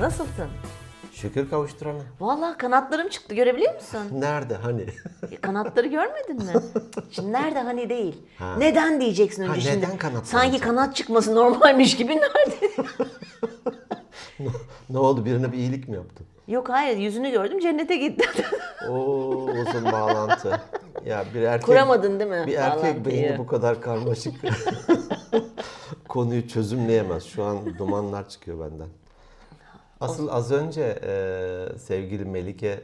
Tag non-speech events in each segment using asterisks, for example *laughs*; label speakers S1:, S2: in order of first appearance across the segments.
S1: Nasılsın?
S2: Şükür kavuşturana.
S1: Vallahi kanatlarım çıktı görebiliyor musun? *laughs*
S2: Nerede hani? *laughs*
S1: E, Kanatları görmedin mi? Şimdi nerede hani değil.
S2: Ha.
S1: Neden diyeceksin önce
S2: Ha,
S1: şimdi.
S2: neden kanatları
S1: Sanki kanat çıkması normalmiş gibi nerede? *laughs*
S2: ne oldu birine bir iyilik mi yaptın?
S1: Yok hayır yüzünü gördüm cennete gitti.
S2: Oo uzun bağlantı. Ya bir erkek
S1: Kuramadın değil mi
S2: Bir erkek
S1: bağlantıyı?
S2: beyni bu kadar karmaşık konuyu çözümleyemez. Şu an dumanlar çıkıyor benden. Asıl az önce e, sevgili Melike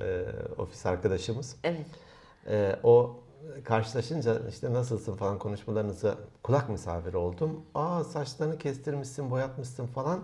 S2: e, ofis arkadaşımız
S1: evet.
S2: e, o karşılaşınca işte nasılsın falan konuşmalarınıza kulak misafiri oldum. Aa saçlarını kestirmişsin, boyatmışsın falan.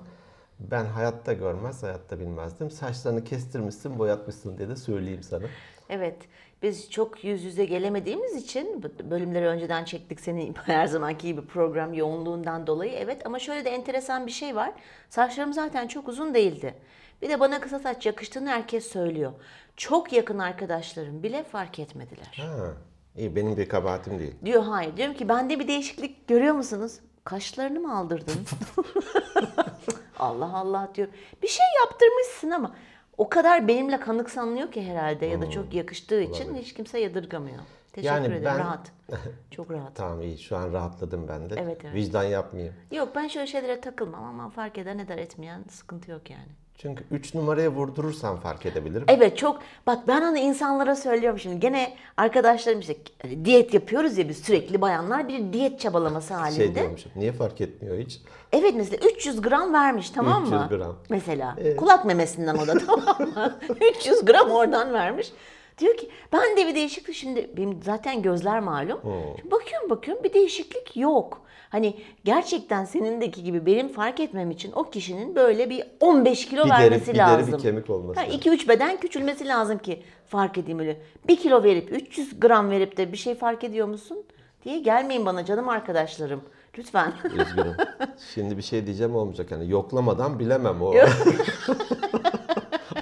S2: Ben hayatta görmez, hayatta bilmezdim. Saçlarını kestirmişsin, boyatmışsın diye de söyleyeyim sana.
S1: Evet. Biz çok yüz yüze gelemediğimiz için bölümleri önceden çektik senin *laughs* her zamanki gibi program yoğunluğundan dolayı. Evet ama şöyle de enteresan bir şey var. Saçlarım zaten çok uzun değildi. Bir de bana kısa saç yakıştığını herkes söylüyor. Çok yakın arkadaşlarım bile fark etmediler.
S2: Ha, iyi benim bir kabahatim değil.
S1: Diyor hayır. Diyorum ki bende bir değişiklik görüyor musunuz? Kaşlarını mı aldırdın? *laughs* Allah Allah diyor. Bir şey yaptırmışsın ama o kadar benimle kanıksanlıyor ki herhalde ya da çok yakıştığı için hiç kimse yadırgamıyor. Teşekkür
S2: Yani
S1: ederim.
S2: ben-
S1: Rahat. *laughs* Çok rahat.
S2: Tamam iyi şu an rahatladım ben de.
S1: Evet, evet.
S2: Vicdan yapmayayım.
S1: Yok ben şöyle şeylere takılmam ama fark eden eder etmeyen sıkıntı yok yani.
S2: Çünkü 3 numaraya vurdurursan fark edebilirim.
S1: Evet çok bak ben onu insanlara söylüyorum şimdi gene arkadaşlarım işte hani diyet yapıyoruz ya biz sürekli bayanlar bir diyet çabalaması halinde.
S2: Şey diyormuşum. Niye fark etmiyor hiç?
S1: Evet mesela 300 gram vermiş tamam mı?
S2: 300 gram.
S1: Mesela kulak memesinden o da tamam mı? *laughs* 300 gram oradan vermiş. Diyor ki ben de bir değişiklik şimdi benim zaten gözler malum. Şimdi bakıyorum bakıyorum bir değişiklik yok. Hani gerçekten senindeki gibi benim fark etmem için o kişinin böyle bir 15 kilo
S2: Bir deri-
S1: vermesi
S2: bir deri,
S1: lazım.
S2: bir kemik olması lazım.
S1: 2-3 beden küçülmesi lazım ki fark edeyim öyle. 1 kilo verip 300 gram verip de bir şey fark ediyor musun? diye gelmeyin bana canım arkadaşlarım. Lütfen.
S2: Üzgünüm. *laughs* Şimdi bir şey diyeceğim olmayacak. Yani yoklamadan bilemem o. *laughs*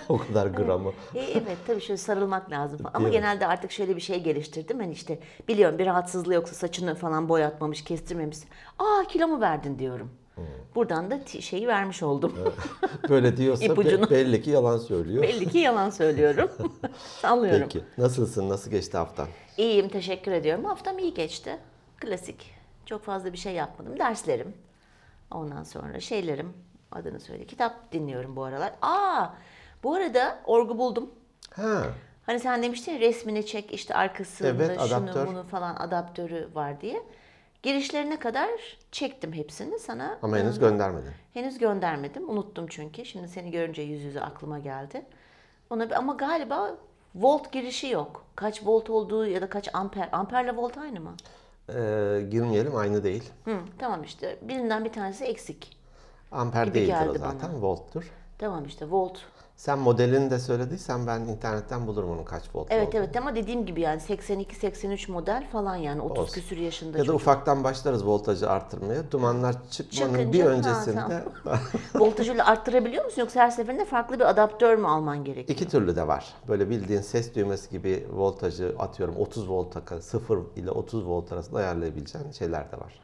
S2: *laughs* o kadar gramı.
S1: E, evet tabii şöyle sarılmak lazım falan. Ama
S2: mi?
S1: genelde artık şöyle bir şey geliştirdim. Hani işte biliyorum bir rahatsızlığı yoksa saçını falan boyatmamış, kestirmemiş. Aa kilo mu verdin diyorum.
S2: Hmm.
S1: Buradan da şeyi vermiş oldum. *laughs*
S2: Böyle diyorsa be-
S1: İpucunu.
S2: belli ki yalan söylüyor.
S1: Belli ki yalan söylüyorum. *laughs* Sallıyorum.
S2: Peki. Nasılsın? Nasıl geçti haftan?
S1: İyiyim teşekkür ediyorum. Haftam iyi geçti. Klasik. Çok fazla bir şey yapmadım. Derslerim. Ondan sonra şeylerim. Adını söyle. Kitap dinliyorum bu aralar. Aa bu arada orgu buldum.
S2: Ha.
S1: Hani sen demiştin ya resmini çek işte arkasında
S2: Evet,
S1: şunu
S2: adaptör.
S1: bunu falan adaptörü var diye. Girişlerine kadar çektim hepsini sana.
S2: Ama henüz göndermedin.
S1: henüz göndermedim. Unuttum çünkü. Şimdi seni görünce yüz yüze aklıma geldi. Ona bir- ama galiba volt girişi yok. Kaç volt olduğu ya da kaç amper. Amperle volt aynı mı?
S2: Ee, girmeyelim aynı değil.
S1: Hı, tamam işte. Birinden bir tanesi eksik.
S2: Amper değildir o zaten. Volttur.
S1: Tamam işte volt.
S2: Sen modelini de söylediysen ben internetten bulurum onun kaç volt
S1: Evet
S2: olduğunu.
S1: evet ama dediğim gibi yani 82-83 model falan yani 30
S2: Olsun.
S1: küsür yaşında
S2: Ya da
S1: çocuk.
S2: ufaktan başlarız voltajı arttırmaya. Dumanlar çıkmanın
S1: Çıkınca,
S2: bir
S1: ha,
S2: öncesinde *laughs*
S1: Voltajıyla arttırabiliyor musun yoksa her seferinde farklı bir adaptör mü alman gerekiyor?
S2: iki türlü de var. Böyle bildiğin ses düğmesi gibi voltajı atıyorum 30 volta kadar 0 ile 30 volt arasında ayarlayabileceğin şeyler de var.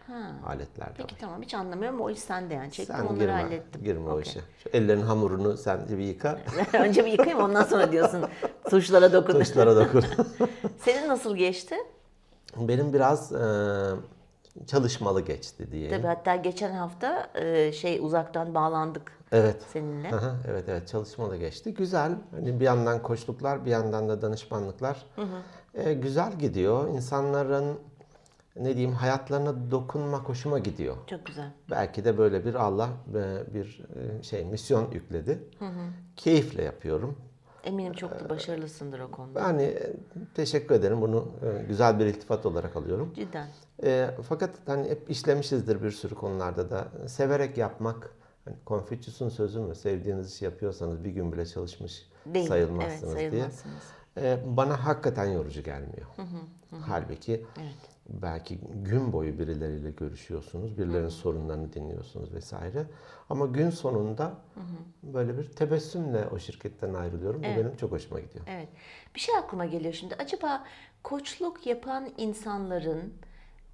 S2: Aletler de
S1: Peki
S2: var.
S1: tamam hiç anlamıyorum o iş sende yani. Çektim onları hallettim.
S2: girme o
S1: Okey.
S2: işe. Şu ellerin hamurunu sen bir yıka. *laughs*
S1: Önce bir yıkayayım ondan sonra diyorsun tuşlara dokun.
S2: Tuşlara dokun. *laughs*
S1: Senin nasıl geçti?
S2: Benim biraz e, çalışmalı geçti diye.
S1: Tabii hatta geçen hafta e, şey uzaktan bağlandık
S2: Evet.
S1: seninle.
S2: Aha, evet evet çalışmalı geçti. Güzel. Hani bir yandan koçluklar, bir yandan da danışmanlıklar. E, güzel gidiyor. İnsanların ne diyeyim hayatlarına dokunma hoşuma gidiyor.
S1: Çok güzel.
S2: Belki de böyle bir Allah e, bir e, şey misyon yükledi. Keyifle yapıyorum.
S1: Eminim çok da başarılısındır o konuda.
S2: Yani e, teşekkür ederim. Bunu güzel bir iltifat olarak alıyorum.
S1: Cidden.
S2: E, fakat hani hep işlemişizdir bir sürü konularda da. Severek yapmak, hani Konfüçyüs'ün sözü mü? Sevdiğiniz işi yapıyorsanız bir gün bile çalışmış
S1: Değil.
S2: sayılmazsınız
S1: evet,
S2: diye.
S1: sayılmazsınız.
S2: E, bana hakikaten yorucu gelmiyor. Halbuki
S1: Evet.
S2: Belki gün boyu birileriyle görüşüyorsunuz, birilerinin sorunlarını dinliyorsunuz vesaire. Ama gün sonunda böyle bir tebessümle o şirketten ayrılıyorum. Bu benim çok hoşuma gidiyor.
S1: Evet. Bir şey aklıma geliyor şimdi. Acaba koçluk yapan insanların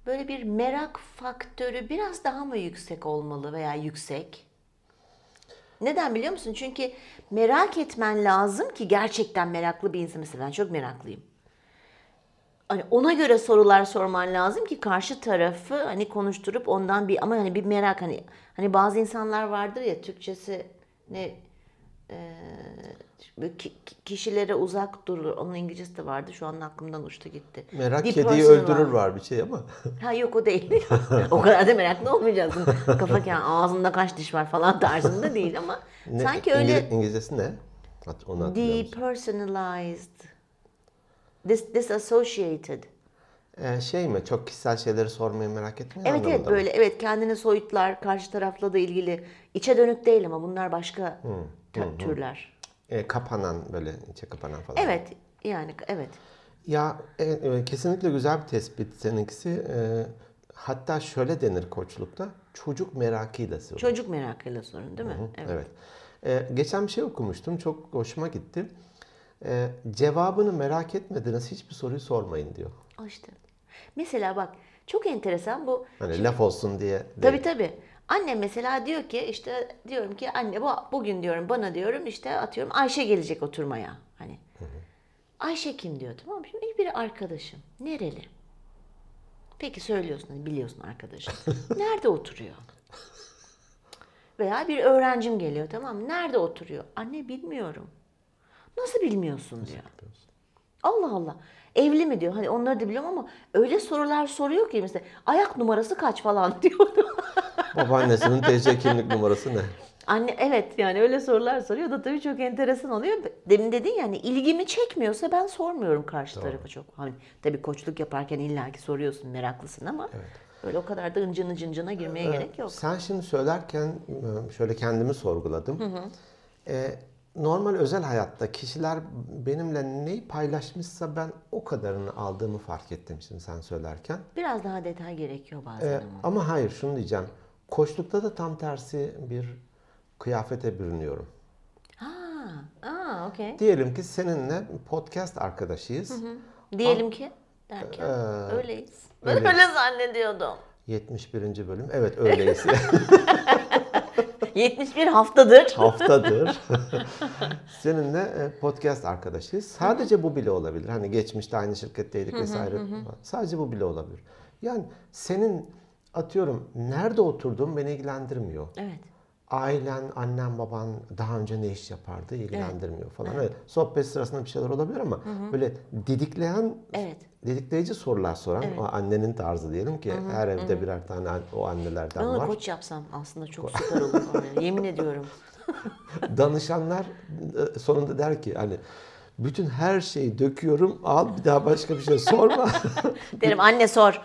S1: böyle bir merak faktörü biraz daha mı yüksek olmalı veya yüksek? Neden biliyor musun? Çünkü merak etmen lazım ki gerçekten meraklı bir insan. Mesela ben çok meraklıyım. Hani ona göre sorular sorman lazım ki karşı tarafı hani konuşturup ondan bir ama hani bir merak hani hani bazı insanlar vardır ya Türkçesi ne ki- kişilere uzak durur. Onun İngilizcesi de vardı. Şu an aklımdan uçtu gitti.
S2: Merak
S1: Bir
S2: kediyi öldürür
S1: var.
S2: var bir şey ama. *laughs*
S1: Ha yok o değil. *laughs* o kadar da meraklı olmayacaksın. Kafa yani ağzında kaç diş var falan tarzında değil ama
S2: Ne-
S1: sanki öyle
S2: İngiliz- İngilizcesi ne? Onu
S1: depersonalized, dis disassociated.
S2: Ee, şey mi? Çok kişisel şeyleri sormayı merak etmiyor
S1: Evet evet
S2: mı?
S1: böyle evet kendini soyutlar karşı tarafla da ilgili içe dönük değil ama bunlar başka tö- türler.
S2: Ee, kapanan böyle içe kapanan falan.
S1: Evet yani evet.
S2: Ya e, e, kesinlikle güzel bir tespit seninkisi. Ee, hatta şöyle denir koçlukta. Çocuk merakıyla sorun.
S1: Çocuk merakıyla sorun değil mi? Evet.
S2: Evet. Ee, geçen bir şey okumuştum. Çok hoşuma gitti. Ee, cevabını merak etmediniz hiçbir soruyu sormayın diyor.
S1: O işte. Mesela bak çok enteresan bu.
S2: Hani laf olsun diye. değil.
S1: Tabii tabii. Annem mesela diyor ki işte diyorum ki anne bu bugün diyorum bana diyorum işte atıyorum Ayşe gelecek oturmaya. Hani. Ayşe kim diyor tamam? Şimdi biri arkadaşım. Nereli? Peki söylüyorsun hani biliyorsun arkadaşım. *laughs* Nerede oturuyor? Veya bir öğrencim geliyor tamam? Nerede oturuyor? Anne bilmiyorum. Nasıl bilmiyorsun diyor. Allah Allah. Evli mi diyor. Hani onları da biliyorum ama öyle sorular soruyor ki mesela ayak numarası kaç falan *laughs* diyor.
S2: Babaannesinin TC kimlik numarası ne?
S1: Anne evet yani öyle sorular soruyor da tabii çok enteresan oluyor. Demin dedin yani ilgimi çekmiyorsa ben sormuyorum karşı tarafa çok. Hani tabii koçluk yaparken illaki soruyorsun meraklısın ama böyle o kadar da ıncını cıncına girmeye gerek yok.
S2: Sen şimdi söylerken e, şöyle kendimi sorguladım. Ee, normal özel hayatta kişiler benimle neyi paylaşmışsa ben o kadarını aldığımı fark ettim şimdi sen söylerken.
S1: Biraz daha detay gerekiyor bazen
S2: Ee,
S1: ama.
S2: ama hayır şunu diyeceğim. Koçlukta da tam tersi bir kıyafete bürünüyorum.
S1: Ha, aa okey.
S2: Diyelim ki seninle podcast arkadaşıyız.
S1: Diyelim ki derken
S2: Ee,
S1: öyleyiz. Ben öyle zannediyordum.
S2: 71. bölüm. Evet öyleyiz. *laughs*
S1: 71 haftadır.
S2: Haftadır. *laughs* Seninle e, podcast arkadaşıyız. Sadece bu bile olabilir. Hani geçmişte aynı şirketteydik vesaire. Sadece bu bile olabilir. Yani senin atıyorum nerede oturduğun beni ilgilendirmiyor.
S1: Evet.
S2: Ailen, annen, baban daha önce ne iş yapardı ilgilendirmiyor falan. Evet. Sohbet sırasında bir şeyler olabilir ama böyle didikleyen,
S1: Evet.
S2: didikleyici sorular soran o annenin tarzı diyelim ki her evde birer tane an- o annelerden
S1: onu
S2: var.
S1: koç yapsam aslında çok süper olur. *laughs* Yemin ediyorum. *laughs*
S2: Danışanlar e, sonunda der ki hani bütün her şeyi döküyorum al bir daha başka bir şey sorma. *laughs*
S1: Derim anne sor.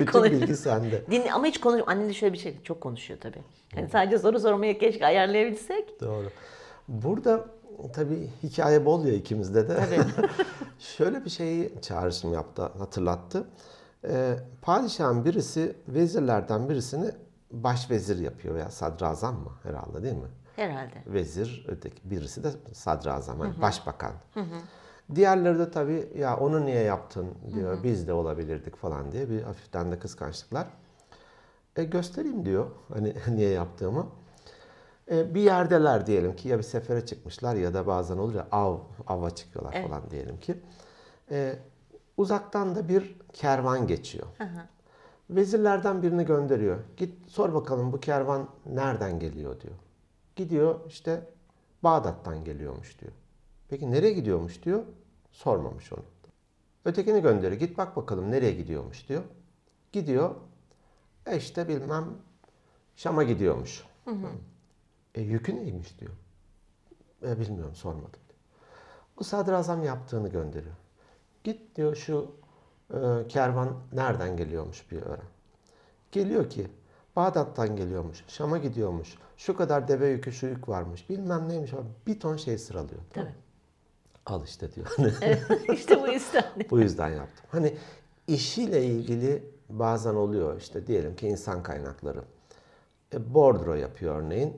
S2: Bütün bilgi sende. *laughs*
S1: Dinle ama hiç konuş. Anne de şöyle bir şey çok konuşuyor tabii. Yani sadece soru sormaya keşke ayarlayabilsek.
S2: Doğru. Burada tabii hikaye bol ya ikimizde de. *laughs* Şöyle bir şeyi çağrışım yaptı, hatırlattı. Ee, padişahın birisi vezirlerden birisini başvezir yapıyor veya sadrazam mı herhalde değil mi?
S1: Herhalde.
S2: Vezir, öteki birisi de sadrazam, hani başbakan. Diğerleri de tabii ya onu niye yaptın diyor, biz de olabilirdik falan diye bir hafiften de kıskançlıklar. E göstereyim diyor hani *laughs* niye yaptığımı. E, bir yerdeler diyelim ki ya bir sefere çıkmışlar ya da bazen olur ya av, ava çıkıyorlar falan diyelim ki. E, uzaktan da bir kervan geçiyor. Vezirlerden birini gönderiyor. Git sor bakalım bu kervan nereden geliyor diyor. Gidiyor işte Bağdat'tan geliyormuş diyor. Peki nereye gidiyormuş diyor. Sormamış onu. Ötekini gönderiyor. Git bak bakalım nereye gidiyormuş diyor. Gidiyor. E işte bilmem Şam'a gidiyormuş. E yükü neymiş diyor. E bilmiyorum sormadım. Bu sadrazam yaptığını gönderiyor. Git diyor şu e, kervan nereden geliyormuş bir öğren. Geliyor ki Bağdat'tan geliyormuş, Şam'a gidiyormuş, şu kadar deve yükü şu yük varmış, bilmem neymiş. Bir ton şey sıralıyor.
S1: Tabii.
S2: Al işte diyor. *laughs*
S1: işte bu yüzden.
S2: Bu yüzden yaptım. Hani işiyle ilgili bazen oluyor işte diyelim ki insan kaynakları. E, bordro yapıyor örneğin.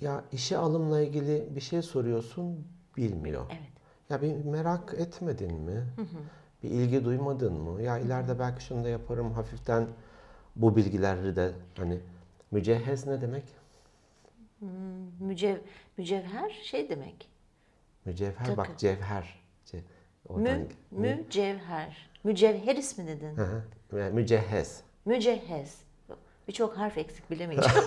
S2: Ya işe alımla ilgili bir şey soruyorsun bilmiyor.
S1: Evet.
S2: Ya bir merak etmedin mi? Bir ilgi duymadın mı? Ya ileride belki şunu da yaparım hafiften bu bilgileri de hani mücehhez ne demek?
S1: Mücev, mücevher şey demek.
S2: Mücevher bak
S1: Takı.
S2: cevher. Ce, oradan-
S1: Mü, mücevher. Mücevher ismi dedin.
S2: Hı hı. Ve Mücehhez.
S1: Mücehhez. Birçok harf eksik bilemeyeceğim. *laughs*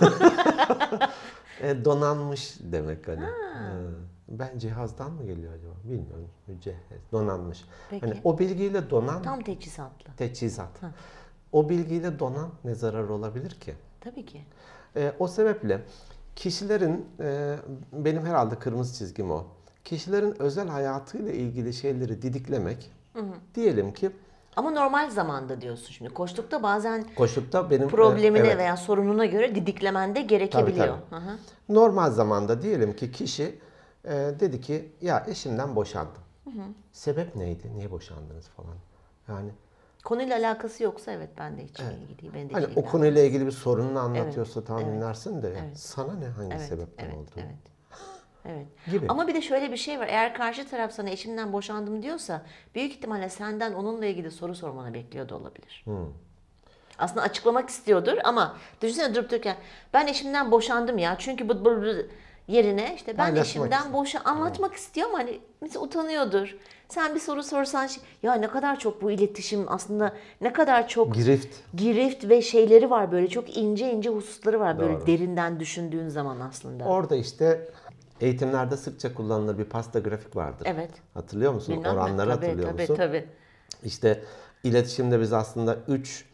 S2: E, donanmış demek hani. Hı. Ben cihazdan mı geliyor acaba? Bilmiyorum. Mücehhez. Donanmış.
S1: Peki.
S2: Hani o bilgiyle donan
S1: Tam teçhizatlı.
S2: teçhizat. O bilgiyle donan ne zarar olabilir ki?
S1: Tabii ki.
S2: E, o sebeple kişilerin, e, benim herhalde kırmızı çizgim o. Kişilerin özel hayatıyla ilgili şeyleri didiklemek, diyelim ki
S1: Ama normal zamanda diyorsun şimdi. Koştukta bazen
S2: koşukta benim... e,
S1: problemine
S2: evet,
S1: veya sorununa göre didiklemen de gerekebiliyor. Hı hı.
S2: Normal zamanda diyelim ki kişi e, dedi ki ya eşimden boşandım. Sebep neydi? Niye boşandınız falan. Yani
S1: Konuyla alakası yoksa evet ben de hiç ilgili. Ben de
S2: hani o konuyla ilgili bir sorununu anlatıyorsa
S1: Evet, evet,
S2: dinlersin de
S1: evet.
S2: sana ne hangi
S1: Evet,
S2: sebepten
S1: evet,
S2: oldu?
S1: evet. Evet.
S2: Gibi.
S1: Ama bir de şöyle bir şey var. Eğer karşı taraf sana eşimden boşandım diyorsa büyük ihtimalle senden onunla ilgili soru sormanı bekliyor da olabilir.
S2: Hmm.
S1: Aslında açıklamak istiyordur ama düşünsene durup dururken ben eşimden boşandım ya çünkü bu, bu, bu yerine işte ben
S2: Paylaşmak
S1: eşimden
S2: istiyor.
S1: boşa anlatmak istiyor ama hani mesela utanıyordur. Sen bir soru sorsan şey, ya ne kadar çok bu iletişim aslında ne kadar çok
S2: Girift.
S1: girift ve şeyleri var böyle çok ince ince hususları var böyle
S2: Doğru.
S1: derinden düşündüğün zaman aslında.
S2: Orada işte eğitimlerde sıkça kullanılır bir pasta grafik vardır.
S1: Evet.
S2: Hatırlıyor musun?
S1: Bilmem?
S2: Oranları
S1: tabii,
S2: hatırlıyor
S1: tabii,
S2: musun?
S1: Tabii
S2: İşte iletişimde biz aslında üç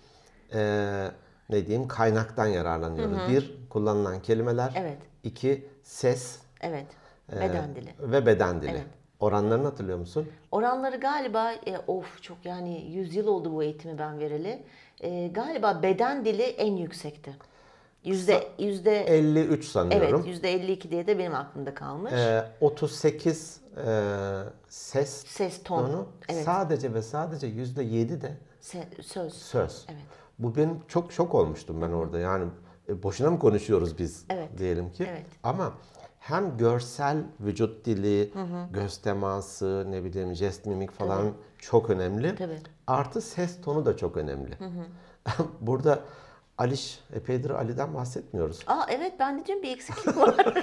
S2: eee, ne diyeyim kaynaktan yararlanıyoruz. Bir kullanılan kelimeler.
S1: Evet.
S2: iki ses
S1: Evet.
S2: eee,
S1: Beden dili.
S2: ve beden dili.
S1: Evet.
S2: Oranlarını hatırlıyor musun?
S1: Oranları galiba e, of çok yani 100 yıl oldu bu eğitimi ben vereli. E, galiba beden dili en yüksekti. Yüzde yüzde
S2: 53
S1: evet
S2: sanıyorum.
S1: yüzde 52 diye de benim aklımda kalmış.
S2: Eee, 38 eee, ses
S1: Ses ton.
S2: tonu.
S1: Evet.
S2: Sadece ve sadece yüzde 7 de
S1: Se- söz.
S2: söz.
S1: Evet.
S2: Bu benim çok şok olmuştum ben orada. Yani e, boşuna mı konuşuyoruz biz
S1: Evet.
S2: diyelim ki.
S1: Evet.
S2: Ama hem görsel vücut dili, göz teması, ne bileyim jest mimik falan çok önemli.
S1: Tabii.
S2: Artı ses tonu da çok önemli. *laughs* Burada Aliş, epeydir Ali'den bahsetmiyoruz.
S1: Aa evet ben de diyorum bir eksiklik var. *laughs*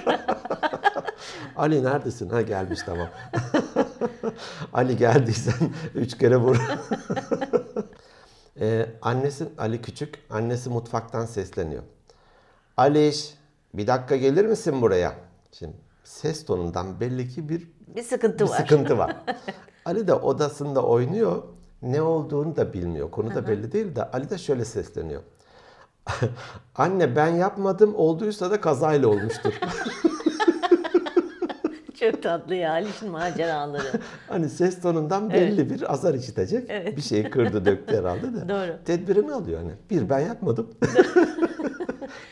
S2: Ali neredesin? Ha gelmiş tamam. *laughs* Ali geldiysen *laughs* üç kere vur. ee, annesi Ali küçük, annesi mutfaktan sesleniyor. Aliş bir dakika gelir misin buraya? Şimdi ses tonundan belli ki bir,
S1: bir sıkıntı
S2: bir
S1: var.
S2: sıkıntı var. Ali de odasında oynuyor. Ne olduğunu da bilmiyor. Konu da belli değil de Ali de şöyle sesleniyor. *laughs* Anne ben yapmadım olduysa da kazayla olmuştur. *laughs*
S1: Çok tatlı ya Aliş'in maceraları. *laughs*
S2: Hani ses tonundan belli bir azar işitecek. Bir şeyi kırdı döktü herhalde de.
S1: Doğru.
S2: Tedbirini alıyor hani. Bir ben yapmadım.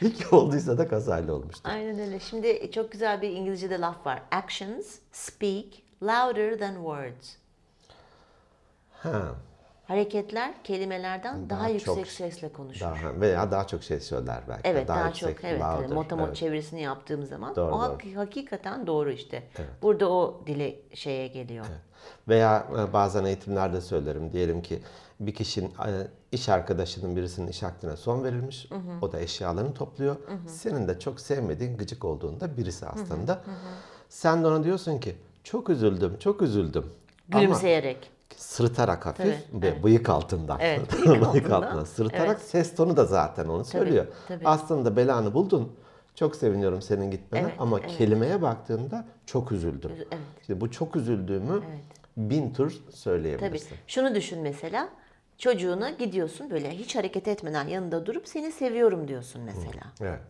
S2: İki olduysa da kazayla olmuştur.
S1: Aynen öyle. Şimdi çok güzel bir İngilizce'de laf var. Actions speak louder than words.
S2: Ha,
S1: Hareketler kelimelerden daha,
S2: Daha
S1: yüksek
S2: çok-
S1: sesle konuşur.
S2: daha veya daha çok şey söyler belki.
S1: Evet daha,
S2: yüksek,
S1: çok evet,
S2: louder.
S1: evet motomot
S2: Evet.
S1: çevirisini yaptığım zaman
S2: Doğru,
S1: o
S2: doğru.
S1: hak- hakikaten doğru işte. Burada o dile şeye geliyor.
S2: Veya e, bazen eğitimlerde söylerim. Diyelim ki bir kişinin e, iş arkadaşının birisinin iş akdine son verilmiş. O da eşyalarını topluyor. Senin de çok sevmediğin gıcık olduğunda birisi aslında. Sen de ona diyorsun ki çok üzüldüm, çok üzüldüm. Ama
S1: Gülümseyerek.
S2: Sırıtarak hafif
S1: Tabii,
S2: ve bıyık altından.
S1: Evet, bıyık altından. *laughs*
S2: Sırıtarak
S1: Evet.
S2: ses tonu da zaten onu söylüyor.
S1: tabii.
S2: Aslında belanı buldun. Çok seviniyorum senin gitmene
S1: Evet,
S2: ama
S1: evet.
S2: kelimeye baktığında çok üzüldüm.
S1: Evet.
S2: İşte bu çok üzüldüğümü bin tur
S1: Tabii.
S2: söyleyebilirsin.
S1: Şunu düşün mesela. Çocuğuna gidiyorsun böyle hiç hareket etmeden yanında durup seni seviyorum diyorsun mesela.
S2: Evet.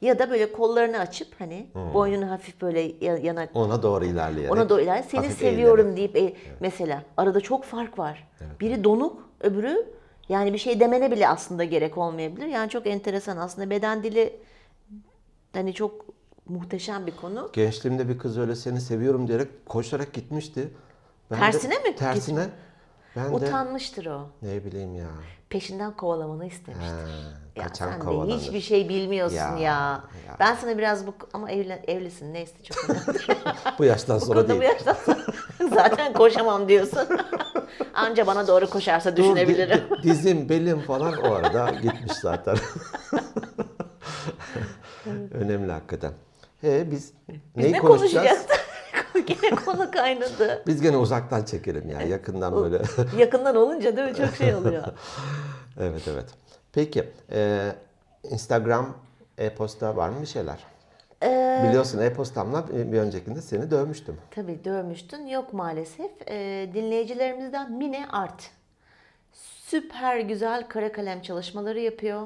S1: Ya da böyle kollarını açıp hani boynunu hafif böyle ya- yana
S2: Ona doğru ilerleyerek.
S1: ona doğru iler. Seni seviyorum deyip e, mesela arada çok fark var. Biri donuk, öbürü yani bir şey demene bile aslında gerek olmayabilir. Yani çok enteresan aslında beden dili hani çok muhteşem bir konu.
S2: Gençliğimde bir kız öyle seni seviyorum diyerek koşarak gitmişti. Ben de-
S1: Tersine mi
S2: Tersine. Ben de
S1: Utanmıştır o.
S2: ne bileyim ya.
S1: Peşinden kovalamanı istemiştir.
S2: Ha,
S1: Ya sen de
S2: kovalanır.
S1: hiçbir şey bilmiyorsun ya.
S2: Ya,
S1: ya. Ben sana biraz bu ama evlen, evlisin neyse çok önemli. *laughs*
S2: Bu yaştan
S1: bu
S2: sonra
S1: konuda bu
S2: değil.
S1: yaştan sonra *laughs* zaten koşamam diyorsun. *laughs* Anca bana doğru koşarsa
S2: Dur,
S1: düşünebilirim.
S2: di- dizim, belim falan o arada gitmiş zaten. Önemli hakikaten. E biz
S1: Biz
S2: neyi
S1: ne
S2: konuşacağız?
S1: konuşacağız? *laughs* Gene konu kaynadı.
S2: Biz gene uzaktan çekelim ya yakından böyle. *laughs*
S1: Yakından olunca değil mi? Çok şey oluyor. *laughs*
S2: evet evet. Peki e, Instagram e-posta var mı bir şeyler?
S1: Ee,
S2: Biliyorsun e-postamla bir öncekinde seni dövmüştüm.
S1: Tabii dövmüştün. Yok maalesef. Ee, dinleyicilerimizden Mine Art. Süper güzel kara kalem çalışmaları yapıyor.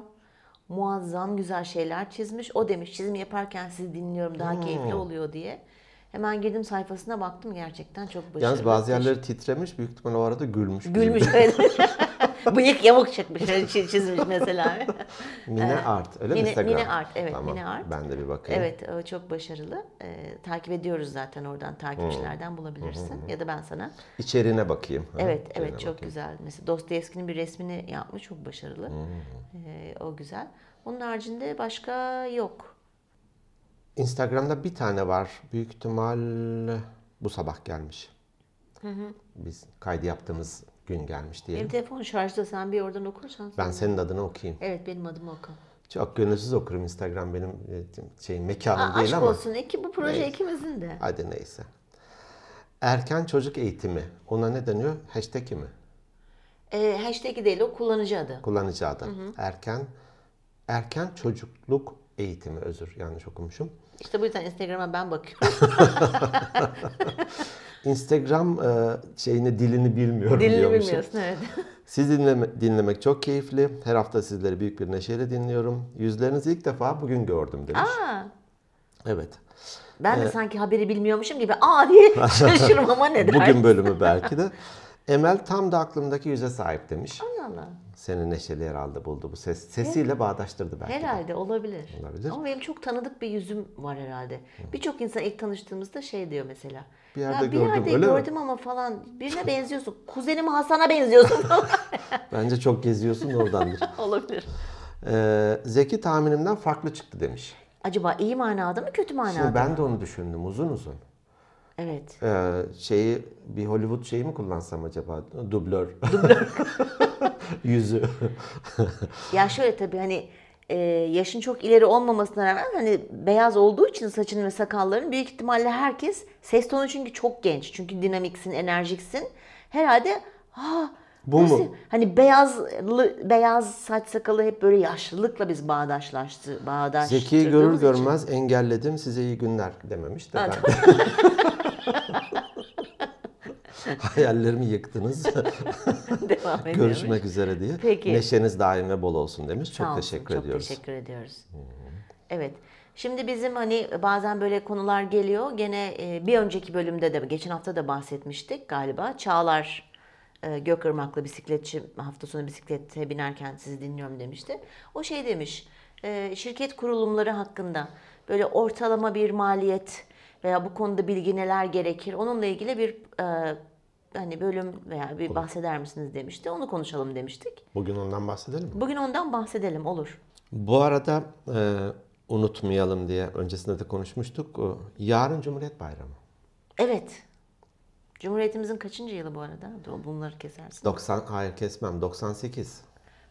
S1: Muazzam güzel şeyler çizmiş. O demiş çizim yaparken sizi dinliyorum daha
S2: Hmm.
S1: keyifli oluyor diye. Hemen girdim sayfasına baktım gerçekten çok başarılı.
S2: Yalnız bazı yerleri titremiş büyük ihtimal o arada gülmüş.
S1: Gülmüş *laughs* evet. *laughs* Bıyık yamuk çıkmış çizmiş mesela. *laughs*
S2: Mine Art öyle mi
S1: Mine-
S2: Instagram?
S1: Mine Art, evet,
S2: Tamam,
S1: Mine Art.
S2: Ben de bir bakayım.
S1: Evet o çok başarılı. Ee, takip ediyoruz zaten oradan takipçilerden bulabilirsin. Ya da ben sana.
S2: İçeriğine bakayım. Ha,
S1: Evet
S2: içeriğine
S1: evet çok
S2: bakayım.
S1: güzel. Mesela Dostoyevski'nin bir resmini yapmış çok başarılı. Ee, o güzel. Onun haricinde başka yok.
S2: Instagram'da bir tane var. Büyük ihtimal bu sabah gelmiş. Biz kaydı yaptığımız gün gelmiş diyelim.
S1: Benim telefon şarjda sen bir oradan okursan.
S2: Ben senin adını okuyayım.
S1: Evet benim adımı oku.
S2: Çok gönülsüz okurum Instagram benim e, şey mekanım
S1: Aa,
S2: değil
S1: aşk
S2: ama.
S1: olsun. Eki, bu proje
S2: Neyse.
S1: ikimizin de.
S2: Hadi neyse. Erken çocuk eğitimi. Ona ne deniyor? Hashtag'i mi?
S1: Ee, hashtag'i değil o kullanıcı adı.
S2: Kullanıcı adı. Erken erken çocukluk eğitimi özür yanlış okumuşum.
S1: İşte bu yüzden Instagram'a ben bakıyorum. *laughs*
S2: Instagram e, şeyini dilini bilmiyorum
S1: Dilini
S2: diyormuşum.
S1: bilmiyorsun evet. *laughs*
S2: Sizi dinleme- dinlemek çok keyifli. Her hafta sizleri büyük bir neşeyle dinliyorum. Yüzlerinizi ilk defa bugün gördüm demiş.
S1: Aa,
S2: Evet.
S1: ben de sanki haberi bilmiyormuşum gibi aa diye *laughs* şaşırmama ne der?
S2: Bugün bölümü belki de. Emel tam da aklımdaki yüze sahip demiş.
S1: Allah Allah.
S2: Seni neşeli herhalde buldu bu ses. Sesiyle bağdaştırdı belki de.
S1: Herhalde olabilir.
S2: Olabilir.
S1: Ama benim çok tanıdık bir yüzüm var herhalde. Birçok insan ilk tanıştığımızda şey diyor mesela.
S2: Bir yerde
S1: ya bir
S2: gördüm,
S1: yerde
S2: öyle mi?"
S1: gördüm ama falan. Birine benziyorsun. *laughs* Kuzenim Hasan'a benziyorsun falan. *laughs*
S2: Bence çok geziyorsun da oradandır. *laughs*
S1: olabilir.
S2: Ee, Zeki tahminimden farklı çıktı demiş.
S1: Acaba iyi manada mı kötü manada
S2: Şimdi
S1: mı?
S2: ben de onu düşündüm uzun uzun.
S1: Evet.
S2: Ee, şeyi bir Hollywood şeyi mi kullansam acaba? Dublör. Dublör. *laughs* Yüzü.
S1: Ya şöyle tabii hani e, yaşın çok ileri olmamasına rağmen hani beyaz olduğu için saçın ve sakalların büyük ihtimalle herkes ses tonu çünkü çok genç. Çünkü dinamiksin, enerjiksin. Herhalde ha
S2: Bu
S1: nasıl-
S2: mu?
S1: Hani beyazlı beyaz saç sakalı hep böyle yaşlılıkla biz bağdaşlaştı, bağdaştırdığımız
S2: Zeki'yi görür
S1: için.
S2: görmez engelledim size iyi günler dememiş de ben. *laughs* Hayallerimi yıktınız. *laughs*
S1: Devam ediyormuş.
S2: Görüşmek üzere diye.
S1: Peki.
S2: Neşeniz daim ve bol olsun demiş. Çok
S1: Sağ olsun,
S2: teşekkür
S1: çok
S2: ediyoruz.
S1: teşekkür ediyoruz. Evet. Şimdi bizim hani bazen böyle konular geliyor. Gene e, bir önceki bölümde de geçen hafta da bahsetmiştik galiba. Çağlar e, Gökırmaklı bisikletçi hafta sonu bisiklete binerken sizi dinliyorum demişti. O şey demiş. e, Şirket kurulumları hakkında böyle ortalama bir maliyet veya bu konuda bilgi neler gerekir? Onunla ilgili bir e, hani bölüm veya bir bahseder misiniz demişti. Onu konuşalım demiştik.
S2: Bugün ondan bahsedelim mi?
S1: Bugün ondan bahsedelim olur.
S2: Bu arada e, unutmayalım diye öncesinde de konuşmuştuk. Yarın Cumhuriyet Bayramı.
S1: Evet. Cumhuriyetimizin kaçıncı yılı bu arada? Bunları kesersin.
S2: 90 hayır kesmem 98.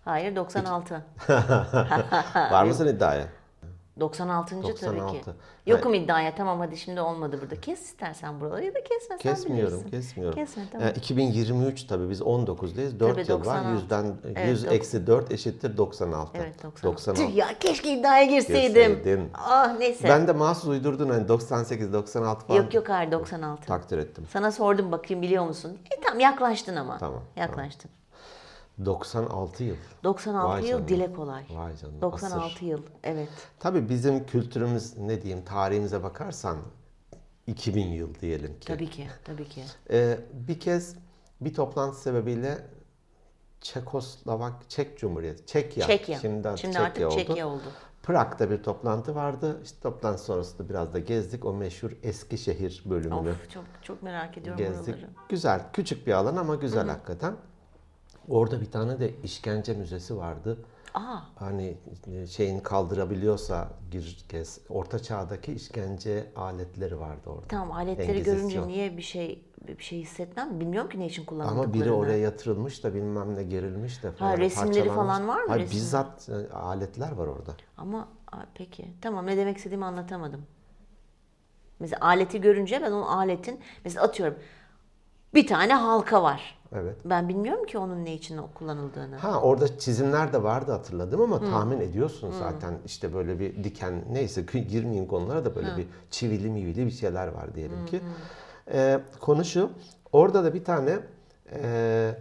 S1: Hayır 96. *laughs*
S2: Var mısın iddiaya?
S1: 96. tabii ki.
S2: 96.
S1: Yokum iddiaya tamam hadi şimdi olmadı burada. Kes istersen buraları ya da kesme sen
S2: Kesmiyorum,
S1: bilirsin.
S2: kesmiyorum.
S1: Kesme tamam.
S2: E, 2023 tabii biz 19'dayız. 4
S1: Tabii,
S2: yıl var.
S1: 96.
S2: Yüzden
S1: Evet,
S2: 100
S1: dok-
S2: eksi 4 eşittir 96.
S1: Evet 96.
S2: 96.
S1: Tüh ya keşke iddiaya girseydim.
S2: Girseydin.
S1: Ah neyse.
S2: Ben de mahsus uydurdun hani 98 96 falan.
S1: Yok yok hayır 96.
S2: Takdir ettim.
S1: Sana sordum bakayım biliyor musun? E tamam yaklaştın ama.
S2: Tamam,
S1: Yaklaştın.
S2: 96 yıl.
S1: 96
S2: Vay
S1: yıl
S2: canına.
S1: dile kolay.
S2: Vay canına,
S1: 96
S2: asır.
S1: yıl evet.
S2: Tabii bizim kültürümüz ne diyeyim tarihimize bakarsan 2000 yıl diyelim ki.
S1: Tabii ki tabii ki. *laughs*
S2: Ee, bir kez bir toplantı sebebiyle Çekoslovak, Çek Cumhuriyeti, Çekya.
S1: Çekya.
S2: Şimdi, artık
S1: Şimdi
S2: Çekya
S1: artık
S2: oldu.
S1: Çekya oldu.
S2: Prag'da bir toplantı vardı. İşte toplantı sonrasında biraz da gezdik. O meşhur Eskişehir bölümünü
S1: Of çok çok merak ediyorum
S2: gezdik.
S1: oraları.
S2: Güzel, küçük bir alan ama güzel hakikaten. Orada bir tane de işkence müzesi vardı.
S1: Aa
S2: Hani şeyin kaldırabiliyorsa gir gez. Orta çağdaki işkence aletleri vardı orada.
S1: Tamam aletleri
S2: Engizisyon.
S1: görünce niye bir şey bir şey hissetmem bilmiyorum ki ne için kullanıldıklarını.
S2: Ama biri oraya yatırılmış da bilmem ne gerilmiş de falan.
S1: resimleri
S2: parçalanmış.
S1: falan var mı?
S2: Hayır,
S1: Resim?
S2: bizzat e, aletler var orada.
S1: Ama peki tamam ne demek istediğimi anlatamadım. Mesela aleti görünce ben o aletin mesela atıyorum bir tane halka var.
S2: Evet.
S1: Ben bilmiyorum ki onun ne için kullanıldığını.
S2: Ha orada çizimler de vardı hatırladım ama tahmin ediyorsun zaten işte böyle bir diken neyse girmeyeyim konulara da böyle bir çivili mivili bir şeyler var diyelim ki. Ee, konu şu orada da bir tane e,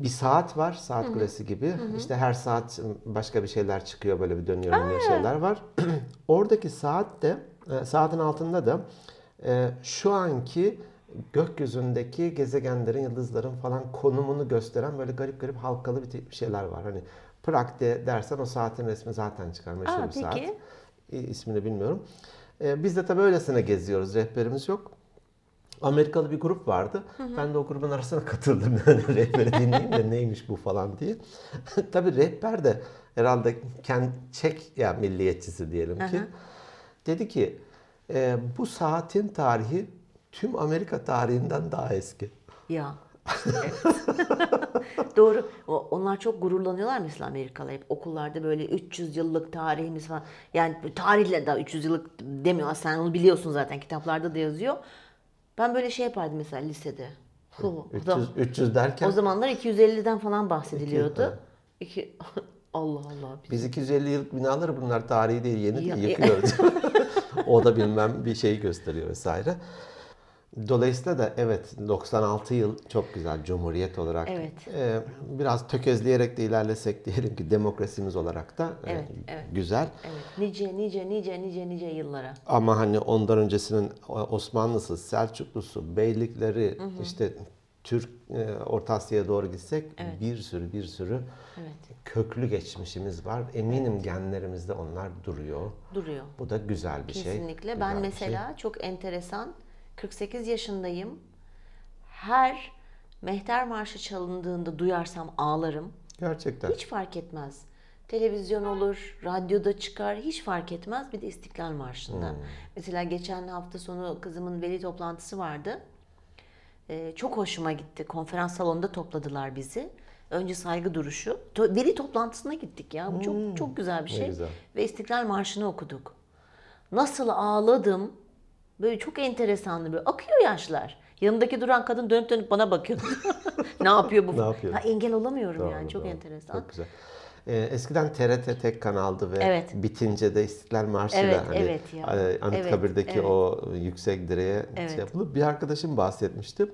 S2: bir saat var saat kulesi gibi işte her saat başka bir şeyler çıkıyor böyle bir dönüyor dönüyor şeyler var. *clears throat* Oradaki saat de e, saatin altında da e, şu anki gökyüzündeki gezegenlerin, yıldızların falan konumunu gösteren böyle garip garip halkalı bir şeyler var. Hani Prag'de dersen o saatin resmi zaten çıkar. Meşhur
S1: Aa,
S2: bir saat.
S1: peki.
S2: E, ismini bilmiyorum. E, biz de tabii öylesine geziyoruz. Rehberimiz yok. Amerikalı bir grup vardı. Ben de o grubun arasına *laughs* katıldım. Yani *laughs* rehberi dinleyeyim de neymiş bu falan diye. *laughs* tabii rehber de herhalde kendi Çek ya milliyetçisi diyelim ki. Dedi ki e, bu saatin tarihi tüm Amerika tarihinden daha eski.
S1: Ya. Evet. *laughs* Doğru. O- Onlar çok gururlanıyorlar mesela Amerikalı hep okullarda böyle 300 yıllık tarihimiz falan. Yani tarihle daha 300 yıllık demiyor. Sen onu biliyorsun zaten kitaplarda da yazıyor. Ben böyle şey yapardım mesela lisede. Hu, o zaman-
S2: 300, 300 derken
S1: O zamanlar 250'den falan bahsediliyordu. İki, *laughs* Allah Allah. Biz,
S2: biz 250 yıllık binaları bunlar tarihi değil yeni
S1: Ya-
S2: değil yıkıyoruz. *laughs* o da bilmem bir şeyi gösteriyor vesaire. Dolayısıyla da evet 96 yıl çok güzel Cumhuriyet olarak.
S1: Evet.
S2: e, biraz tökezleyerek de ilerlesek diyelim ki demokrasimiz olarak da e,
S1: Evet, evet.
S2: güzel.
S1: evet. Nice nice nice nice nice yıllara.
S2: Ama hani ondan öncesinin Osmanlısı, Selçuklusu, beylikleri, işte Türk e, Orta Asya'ya doğru gitsek bir sürü bir sürü
S1: Evet.
S2: köklü geçmişimiz var. Eminim genlerimizde onlar duruyor.
S1: Duruyor.
S2: Bu da güzel bir şey.
S1: Kesinlikle. ben mesela çok enteresan 48 yaşındayım. Her Mehter Marşı çalındığında duyarsam ağlarım.
S2: Gerçekten.
S1: Hiç fark etmez. Televizyon olur, radyoda çıkar, hiç fark etmez. Bir de İstiklal Marşı'nda.
S2: Hmm.
S1: Mesela geçen hafta sonu kızımın veli toplantısı vardı. Ee, çok hoşuma gitti. Konferans salonunda topladılar bizi. Önce saygı duruşu. Veli toplantısına gittik ya. Bu çok çok güzel bir
S2: Hmm.
S1: Şey.
S2: güzel.
S1: Ve İstiklal Marşı'nı okuduk. Nasıl ağladım. Böyle çok enteresandı. Böyle akıyor yaşlar. Yanındaki duran kadın dönüp dönüp bana bakıyordu. *laughs* ne yapıyor bu?
S2: Ne yapıyor?
S1: Ha, engel olamıyorum
S2: Doğru,
S1: yani. Çok
S2: doğru.
S1: enteresan.
S2: Çok güzel. Ee, eskiden TRT tek kanaldı ve
S1: Evet.
S2: bitince de İstiklal Marşı'yla
S1: Evet,
S2: hani
S1: evet ya.
S2: Anıtkabir'deki
S1: Evet, evet.
S2: o yüksek direğe
S1: Evet.
S2: şey yapılıp bir arkadaşım bahsetmişti.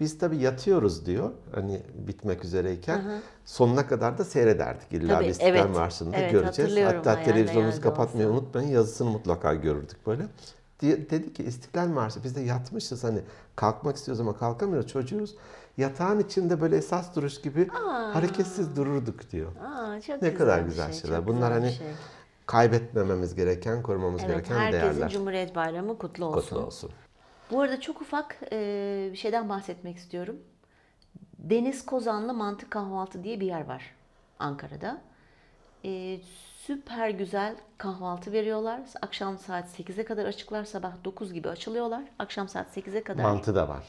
S2: Biz tabii yatıyoruz diyor hani bitmek üzereyken sonuna kadar da seyrederdik. İlla
S1: Tabii,
S2: bir İstiklal
S1: evet.
S2: Marşı'nı
S1: Evet,
S2: göreceğiz. Hatta televizyonumuzu kapatmayı
S1: olsa.
S2: unutmayın yazısını mutlaka görürdük böyle. Diye, dedi ki İstiklal Marşı biz de yatmışız hani kalkmak istiyoruz ama kalkamıyoruz çocuğuz. Yatağın içinde böyle esas duruş gibi hareketsiz dururduk diyor.
S1: Aa, çok
S2: Ne
S1: güzel
S2: kadar güzel
S1: şey,
S2: şeyler. Bunlar hani
S1: şey.
S2: kaybetmememiz gereken, korumamız
S1: Evet,
S2: gereken
S1: herkesin
S2: değerler.
S1: Cumhuriyet Bayramı kutlu olsun.
S2: Kutlu olsun.
S1: Bu arada çok ufak e, bir şeyden bahsetmek istiyorum. Deniz Kozanlı Mantı Kahvaltı diye bir yer var Ankara'da. E, süper güzel kahvaltı veriyorlar. Akşam saat 8'e kadar açıklar, sabah 9 gibi açılıyorlar. Akşam saat 8'e kadar.
S2: Mantı da var.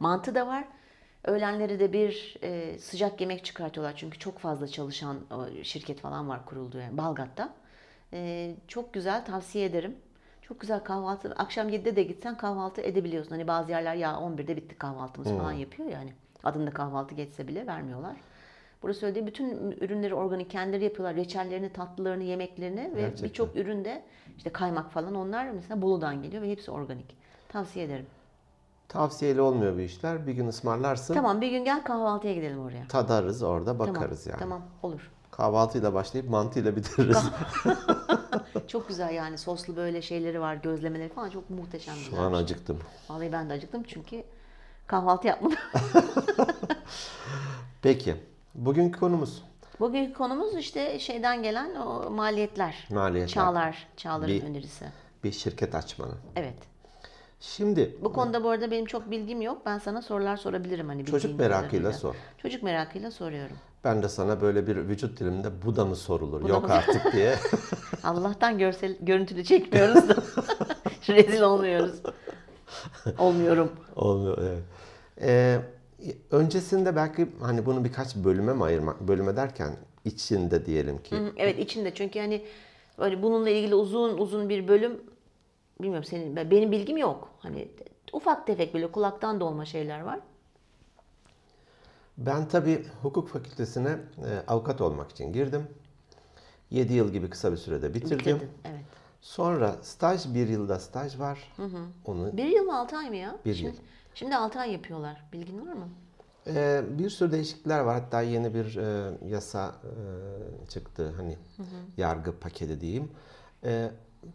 S1: Mantı da var. Öğlenleri de bir e, sıcak yemek çıkartıyorlar. Çünkü çok fazla çalışan o, şirket falan var kurulduğu yani Balgat'ta. E, çok güzel tavsiye ederim. Çok güzel kahvaltı. Akşam 7'de de gitsen kahvaltı edebiliyorsun. Hani bazı yerler ya 11'de bitti kahvaltımız falan yapıyor yani. Adında kahvaltı geçse bile vermiyorlar. Burası söylediği bütün ürünleri organik kendileri yapıyorlar. Reçellerini, tatlılarını, yemeklerini ve birçok üründe işte kaymak falan onlar mesela Bolu'dan geliyor ve hepsi organik. Tavsiye ederim.
S2: Tavsiyeli olmuyor bu işler. Bir gün ısmarlarsın.
S1: Tamam bir gün gel kahvaltıya gidelim oraya.
S2: Tadarız orada bakarız
S1: tamam,
S2: yani.
S1: Tamam olur.
S2: Kahvaltıyla başlayıp mantıyla bitiririz. *laughs*
S1: Çok güzel yani soslu böyle şeyleri var, gözlemeleri falan çok muhteşem
S2: Şu
S1: güzel.
S2: an
S1: şey.
S2: acıktım.
S1: Vallahi ben de acıktım çünkü kahvaltı yapmadım. *laughs*
S2: Peki. Bugünkü konumuz
S1: Bugünkü konumuz işte şeyden gelen o maliyetler.
S2: Maliyetler.
S1: Çağlar, Çağlar'ın
S2: Bir-
S1: önerisi.
S2: bir şirket açmanın.
S1: Evet.
S2: Şimdi
S1: Bu konuda bu arada benim çok bilgim yok. Ben sana sorular sorabilirim hani
S2: çocuk merakıyla
S1: kadarıyla.
S2: sor.
S1: Çocuk merakıyla soruyorum.
S2: Ben de sana böyle bir vücut dilimde bu da mı sorulur?
S1: Bu da
S2: Yok
S1: mı?
S2: artık diye. *laughs*
S1: Allah'tan görsel görüntülü çekmiyoruz da *laughs* rezil olmuyoruz. Olmuyorum.
S2: Olmuyor evet. Ee, öncesinde belki hani bunu birkaç bölüme mi ayırmak, bölüme derken içinde diyelim ki.
S1: Hı, Evet içinde çünkü hani böyle bununla ilgili uzun uzun bir bölüm bilmiyorum senin ben- benim bilgim yok. Hani ufak tefek böyle kulaktan dolma şeyler var.
S2: Ben tabii hukuk fakültesine e, avukat olmak için girdim. 7 yıl gibi kısa bir sürede bitirdim.
S1: Bitirdin, Evet.
S2: Sonra staj, bir yılda staj var. Onu
S1: Bir yıl mı altı ay mı ya?
S2: Bir
S1: şimdi,
S2: yıl.
S1: Şimdi altı ay yapıyorlar. Bilgin var mı?
S2: Ee, bir sürü değişiklikler var. Hatta yeni bir e, yasa e, çıktı. Hani yargı paketi diyeyim. E,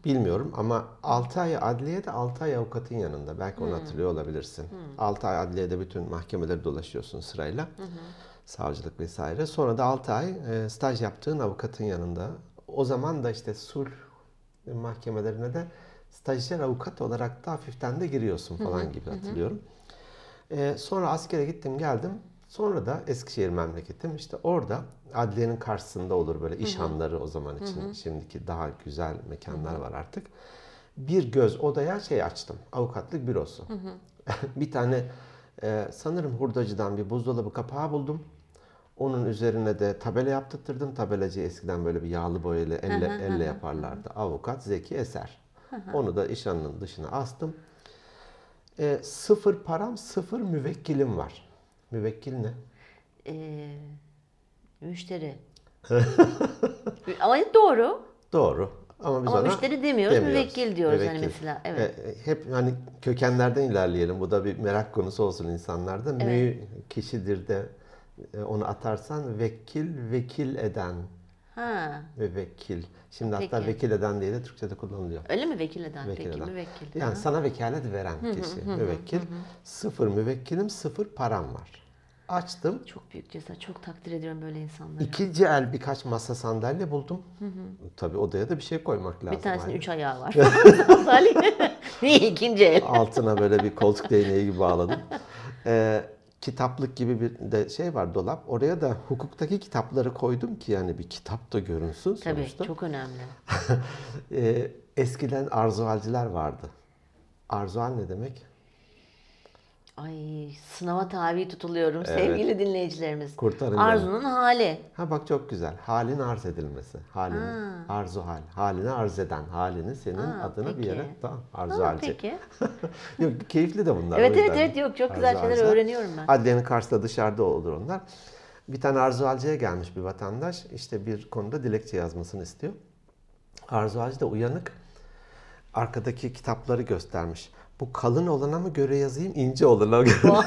S2: bilmiyorum ama 6 ay adliyede 6 ay avukatın yanında. Belki onu hatırlıyor olabilirsin. 6 ay adliyede bütün mahkemeleri dolaşıyorsun sırayla. Savcılık vesaire. Sonra da 6 ay e, staj yaptığın avukatın yanında. O zaman da işte sulh mahkemelerine de stajyer avukat olarak da hafiften de giriyorsun falan gibi hatırlıyorum. Ee, sonra askere gittim geldim. Sonra da Eskişehir memleketim. İşte orada adliyenin karşısında olur böyle iş hanları o zaman için. Şimdiki daha güzel mekanlar var artık. Bir göz odaya şey açtım. Avukatlık bürosu. *laughs* bir tane e, sanırım hurdacıdan bir buzdolabı kapağı buldum. Onun üzerine de tabela yaptırttırdım. Tabelacı eskiden böyle bir yağlı boyalı elle, elle yaparlardı. Avukat Zeki Eser. Onu da iş hanının dışına astım. E, sıfır param, sıfır müvekkilim var. Müvekkil ne?
S1: Ee, müşteri. *laughs* Ama doğru.
S2: Doğru. Ama biz
S1: Ama
S2: ona
S1: müşteri demiyoruz,
S2: demiyoruz.
S1: müvekkil diyoruz hani mesela, evet.
S2: E, hep hani kökenlerden ilerleyelim. Bu da bir merak konusu olsun insanlarda. Mü kişidir de e, onu atarsan vekil, vekil eden
S1: Ha.
S2: müvekkil. Şimdi hatta
S1: Peki.
S2: vekil eden diye de Türkçe'de kullanılıyor.
S1: Öyle mi vekil eden?
S2: Vekil
S1: Peki
S2: eden.
S1: müvekkil.
S2: Yani
S1: Ha.
S2: sana vekalet veren kişi müvekkil. Sıfır müvekkilim, sıfır param var. Açtım.
S1: Çok büyük cesaret. Çok takdir ediyorum böyle insanları.
S2: İkinci el birkaç masa sandalye buldum. Tabii odaya da bir şey koymak lazım.
S1: Bir tanesinin
S2: ayrı.
S1: üç ayağı var. *laughs* Sandalye. İkinci el?
S2: Altına böyle bir koltuk değneği gibi bağladım. Ee, *laughs* kitaplık gibi bir de şey var dolap. Oraya da hukuktaki kitapları koydum ki yani bir kitap da görünsün
S1: Tabii
S2: sonuçta.
S1: çok önemli. *laughs*
S2: Ee, eskiden arzualciler vardı. Arzual ne demek?
S1: Ay sınava tabi tutuluyorum sevgili dinleyicilerimiz.
S2: Kurtarın beni.
S1: Arzunun hali.
S2: Ha bak çok güzel. Halin arz edilmesi. Halini, arzu hal. Halini arz eden. Halini senin
S1: Ha,
S2: adına bir
S1: peki.
S2: yere. Tamam.
S1: Ha,
S2: Arzualci.
S1: peki. *laughs*
S2: Yok keyifli de bunlar.
S1: Evet,
S2: o yüzden.
S1: evet, evet, yok, çok güzel şeyler
S2: Arzualciler.
S1: öğreniyorum ben.
S2: Adliyenin karşısında dışarıda olur onlar. Bir tane arzualciye gelmiş bir vatandaş. işte bir konuda dilekçe yazmasını istiyor. Arzualci de uyanık. Arkadaki kitapları göstermiş. Bu kalın olana mı göre yazayım, ince olana göre? *laughs*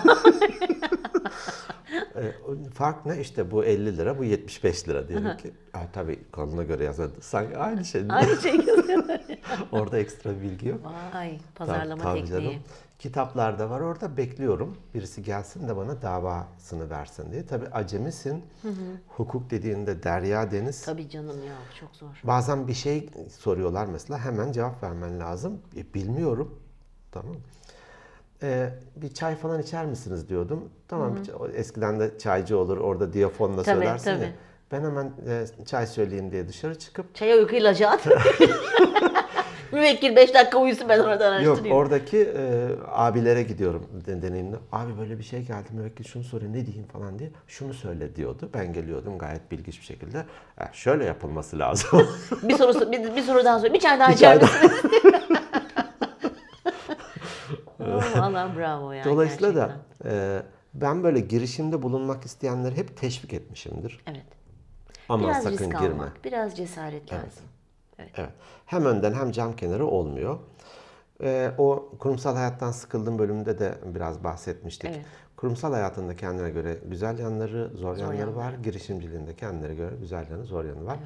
S2: E, Fark ne? İşte bu 50 lira, bu 75 lira diyelim ki. Ha, tabii kalına göre yazardı. Sanki aynı şey.
S1: Aynı şey. *laughs*
S2: Orada ekstra bilgi yok.
S1: Vay pazarlama
S2: Tabii, tabii
S1: tekniği.
S2: canım. Kitaplar da var orada bekliyorum. Birisi gelsin de bana davasını versin diye. Tabii acemisin. Hukuk dediğinde derya deniz.
S1: Tabii canım ya çok zor.
S2: Bazen bir şey soruyorlar mesela hemen cevap vermen lazım. E, bilmiyorum. Tamam. E, bir çay falan içer misiniz diyordum. Tamam. bir çay- Eskiden de çaycı olur orada diyafonla
S1: Tabii,
S2: söylersin ya.
S1: tabii.
S2: Ben hemen e, çay söyleyeyim diye dışarı çıkıp
S1: Çaya uyku ilacı at. *laughs* Müvekkil 5 dakika uyusun ben oradan
S2: Yok
S1: araştırayım.
S2: oradaki e, abilere gidiyorum de- deneyimle. Abi böyle bir şey geldi müvekkil şunu soruyor ne diyeyim falan diye. Şunu söyle diyordu. Ben geliyordum gayet bilgiç bir şekilde. "Ha, şöyle yapılması lazım.
S1: bir soru bir, bir soru daha sor. Bir çay *laughs* daha içer misiniz? *laughs* Allah bravo yani.
S2: Dolayısıyla
S1: gerçekten.
S2: da e, ben böyle girişimde bulunmak isteyenleri hep teşvik etmişimdir.
S1: Evet.
S2: Ama
S1: Biraz
S2: sakın
S1: risk
S2: girme.
S1: almak, biraz cesaret lazım.
S2: Evet. Hem önden hem cam kenarı olmuyor. Ee, o kurumsal hayattan sıkıldığım bölümde de biraz bahsetmiştik.
S1: Evet.
S2: Kurumsal hayatında kendine göre güzel yanları, zor, yanları
S1: yanları.
S2: var. Girişimciliğinde kendine göre güzel yanı, zor yanı var.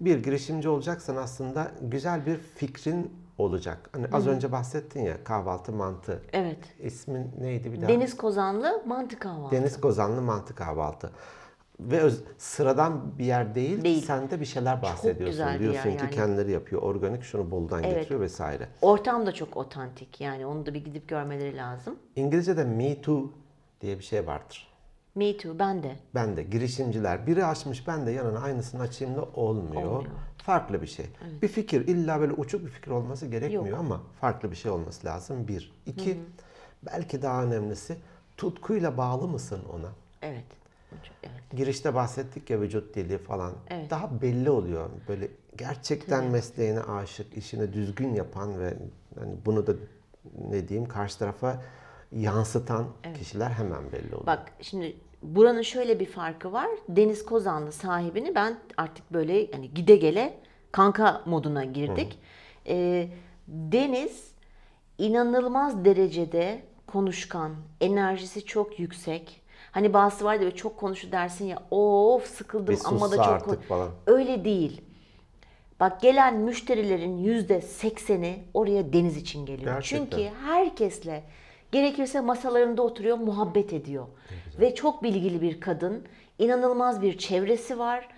S2: Bir girişimci olacaksan aslında güzel bir fikrin olacak. Hani az önce bahsettin ya kahvaltı mantı.
S1: Evet.
S2: İsmin neydi bir daha?
S1: Deniz Kozanlı mantı kahvaltı.
S2: Deniz Kozanlı mantı kahvaltı. Ve öz- sıradan bir yer değil,
S1: Değil.
S2: sen de bir şeyler bahsediyorsun.
S1: güzel bir
S2: Diyorsun
S1: yer
S2: ki
S1: yani.
S2: kendileri yapıyor, organik şunu Bolu'dan
S1: Evet.
S2: getiriyor vesaire.
S1: Ortam da çok otantik yani onu da bir gidip görmeleri lazım.
S2: İngilizce'de Me Too diye bir şey vardır.
S1: Me too ben de.
S2: Ben de girişimciler biri açmış ben de yanına aynısını açayım da olmuyor.
S1: Olmuyor.
S2: Farklı bir şey. Bir fikir illa böyle uçuk bir fikir olması gerekmiyor ama farklı bir şey olması lazım. Bir. İki, belki daha önemlisi tutkuyla bağlı mısın ona?
S1: Evet. Evet.
S2: Girişte bahsettik ya vücut dili falan.
S1: Evet.
S2: Daha belli oluyor. Böyle gerçekten mesleğine aşık, işini düzgün yapan ve hani bunu da ne diyeyim karşı tarafa yansıtan kişiler hemen belli oluyor.
S1: Bak şimdi buranın şöyle bir farkı var. Deniz Kozanlı sahibini ben artık böyle hani gide gele kanka moduna girdik. Ee, Deniz inanılmaz derecede konuşkan, enerjisi çok yüksek. Hani bazısı var böyle çok konuşu dersin ya of sıkıldım
S2: Bir
S1: ama da çok
S2: artık
S1: kon-"
S2: falan.
S1: Öyle değil. Bak gelen müşterilerin yüzde sekseni oraya deniz için geliyor.
S2: Gerçekten.
S1: Çünkü herkesle gerekirse masalarında oturuyor, muhabbet ediyor. Ve çok bilgili bir kadın, inanılmaz bir çevresi var,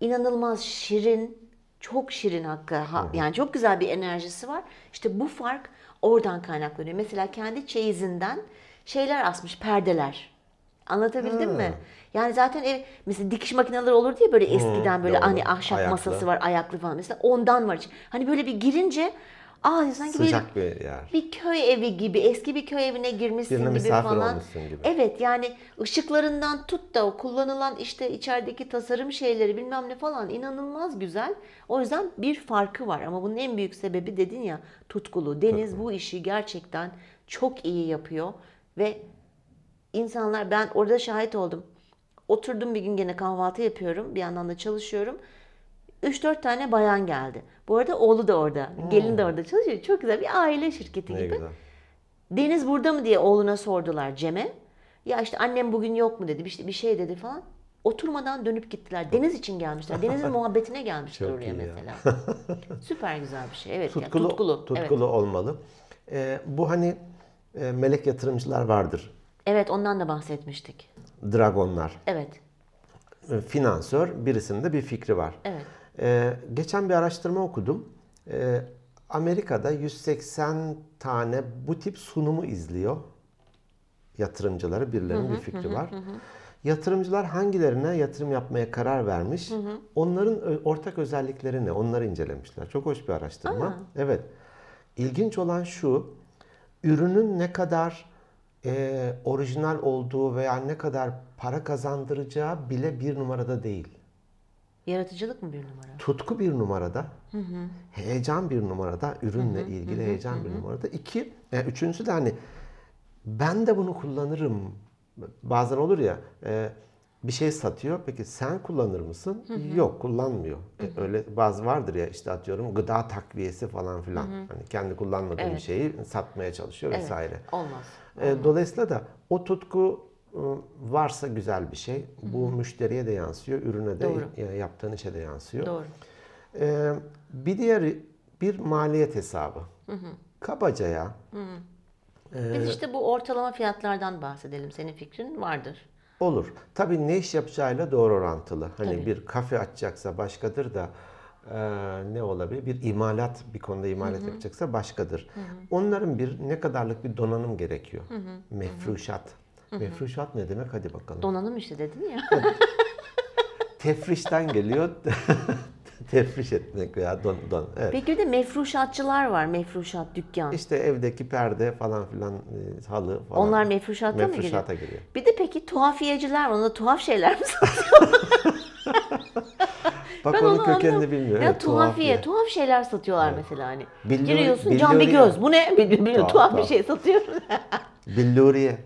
S1: inanılmaz şirin, çok şirin hakkı, ha- yani çok güzel bir enerjisi var. İşte bu fark oradan kaynaklanıyor. Mesela kendi çeyizinden şeyler asmış, perdeler. Anlatabildim mi? Yani zaten ev mesela dikiş makineleri olur diye böyle eskiden böyle
S2: doğru.
S1: hani ahşap
S2: Ayaklı.
S1: masası var, ayaklı falan mesela ondan var. Hani böyle bir girince aa sanki
S2: Sıcak bir yer.
S1: bir köy evi gibi, eski bir köy evine girmişsin
S2: Birine
S1: gibi falan.
S2: olmuşsun gibi.
S1: Evet yani ışıklarından tut da o kullanılan işte içerideki tasarım şeyleri bilmem ne falan inanılmaz güzel. O yüzden bir farkı var ama bunun en büyük sebebi dedin ya tutkulu. Deniz bu işi gerçekten çok iyi yapıyor ve insanlar ben orada şahit oldum. Oturdum bir gün gene kahvaltı yapıyorum. Bir yandan da çalışıyorum. 3-4 tane bayan geldi. Bu arada oğlu da orada. Gelin de orada çalışıyor. Çok güzel bir aile şirketi
S2: Ne
S1: gibi.
S2: güzel.
S1: Deniz burada mı diye oğluna sordular Cem'e. Ya işte annem bugün yok mu dedi. Bir, bir şey dedi falan. Oturmadan dönüp gittiler. Deniz için gelmişler. Denizin *laughs* muhabbetine gelmişler oraya mesela. *laughs* Süper güzel bir şey. Evet.
S2: Tutkulu,
S1: tutkulu.
S2: tutkulu
S1: Evet.
S2: olmalı. Ee, bu hani e, melek yatırımcılar vardır.
S1: evet ondan da bahsetmiştik.
S2: Dragonlar.
S1: Evet.
S2: E, Finansör, birisinin de bir fikri var.
S1: Evet.
S2: Ee, geçen bir araştırma okudum. Ee, Amerika'da 180 tane bu tip sunumu izliyor. Yatırımcıları, birilerinin bir fikri var. Yatırımcılar hangilerine yatırım yapmaya karar vermiş? Onların ö- ortak özellikleri ne? Onları incelemişler. Çok hoş bir araştırma. Evet. İlginç olan şu, ürünün ne kadar e, orijinal olduğu veya ne kadar para kazandıracağı bile bir numarada değil.
S1: Yaratıcılık mı bir numara?
S2: Tutku bir numarada, heyecan bir numarada, ürünle ilgili heyecan bir numarada. İki, yani üçüncüsü de hani ben de bunu kullanırım. Bazen olur ya e, bir şey satıyor. Peki sen kullanır mısın? Yok kullanmıyor. E, öyle bazı vardır ya işte atıyorum gıda takviyesi falan filan. Hani kendi kullanmadığı bir
S1: Evet.
S2: şeyi satmaya çalışıyor
S1: Evet.
S2: vesaire.
S1: Olmaz.
S2: E, Dolayısıyla da o tutku e, varsa güzel bir şey. Bu müşteriye de yansıyor, ürüne de
S1: Doğru.
S2: e, yaptığın işe de yansıyor.
S1: Doğru.
S2: E, Bir diğeri bir maliyet hesabı. Kabaca ya.
S1: Biz işte bu ortalama fiyatlardan bahsedelim. Senin fikrin vardır.
S2: Olur. Tabii ne iş yapacağıyla doğru orantılı. Hani
S1: Tabii.
S2: bir kafe açacaksa başkadır da e, ne olabilir? Bir imalat, bir konuda imalat yapacaksa başkadır. Onların bir ne kadarlık bir donanım gerekiyor. Mefruşat. Mefruşat ne demek? Hadi bakalım.
S1: Donanım işte dedin ya.
S2: Tefrişten geliyor. *laughs* Tefriş etmek veya don, don. Evet.
S1: Peki bir de mefruşatçılar var. Mefruşat dükkan.
S2: İşte evdeki perde falan filan e, halı falan.
S1: Onlar mefruşata mı giriyor?
S2: Mefruşata giriyor.
S1: Bir de peki tuhafiyeciler var. Onda tuhaf şeyler mi satıyor? *laughs*
S2: Bak
S1: Ben
S2: onun
S1: onu
S2: kökenini bilmiyorum.
S1: Ya
S2: Evet,
S1: tuhafiye, tuhaf şeyler satıyorlar mesela hani.
S2: Billuri-
S1: Giriyorsun cam bir göz. Bu ne? Bil- bil- bil-
S2: Tuhaf,
S1: tuhaf bir şey satıyor.
S2: Billuriye.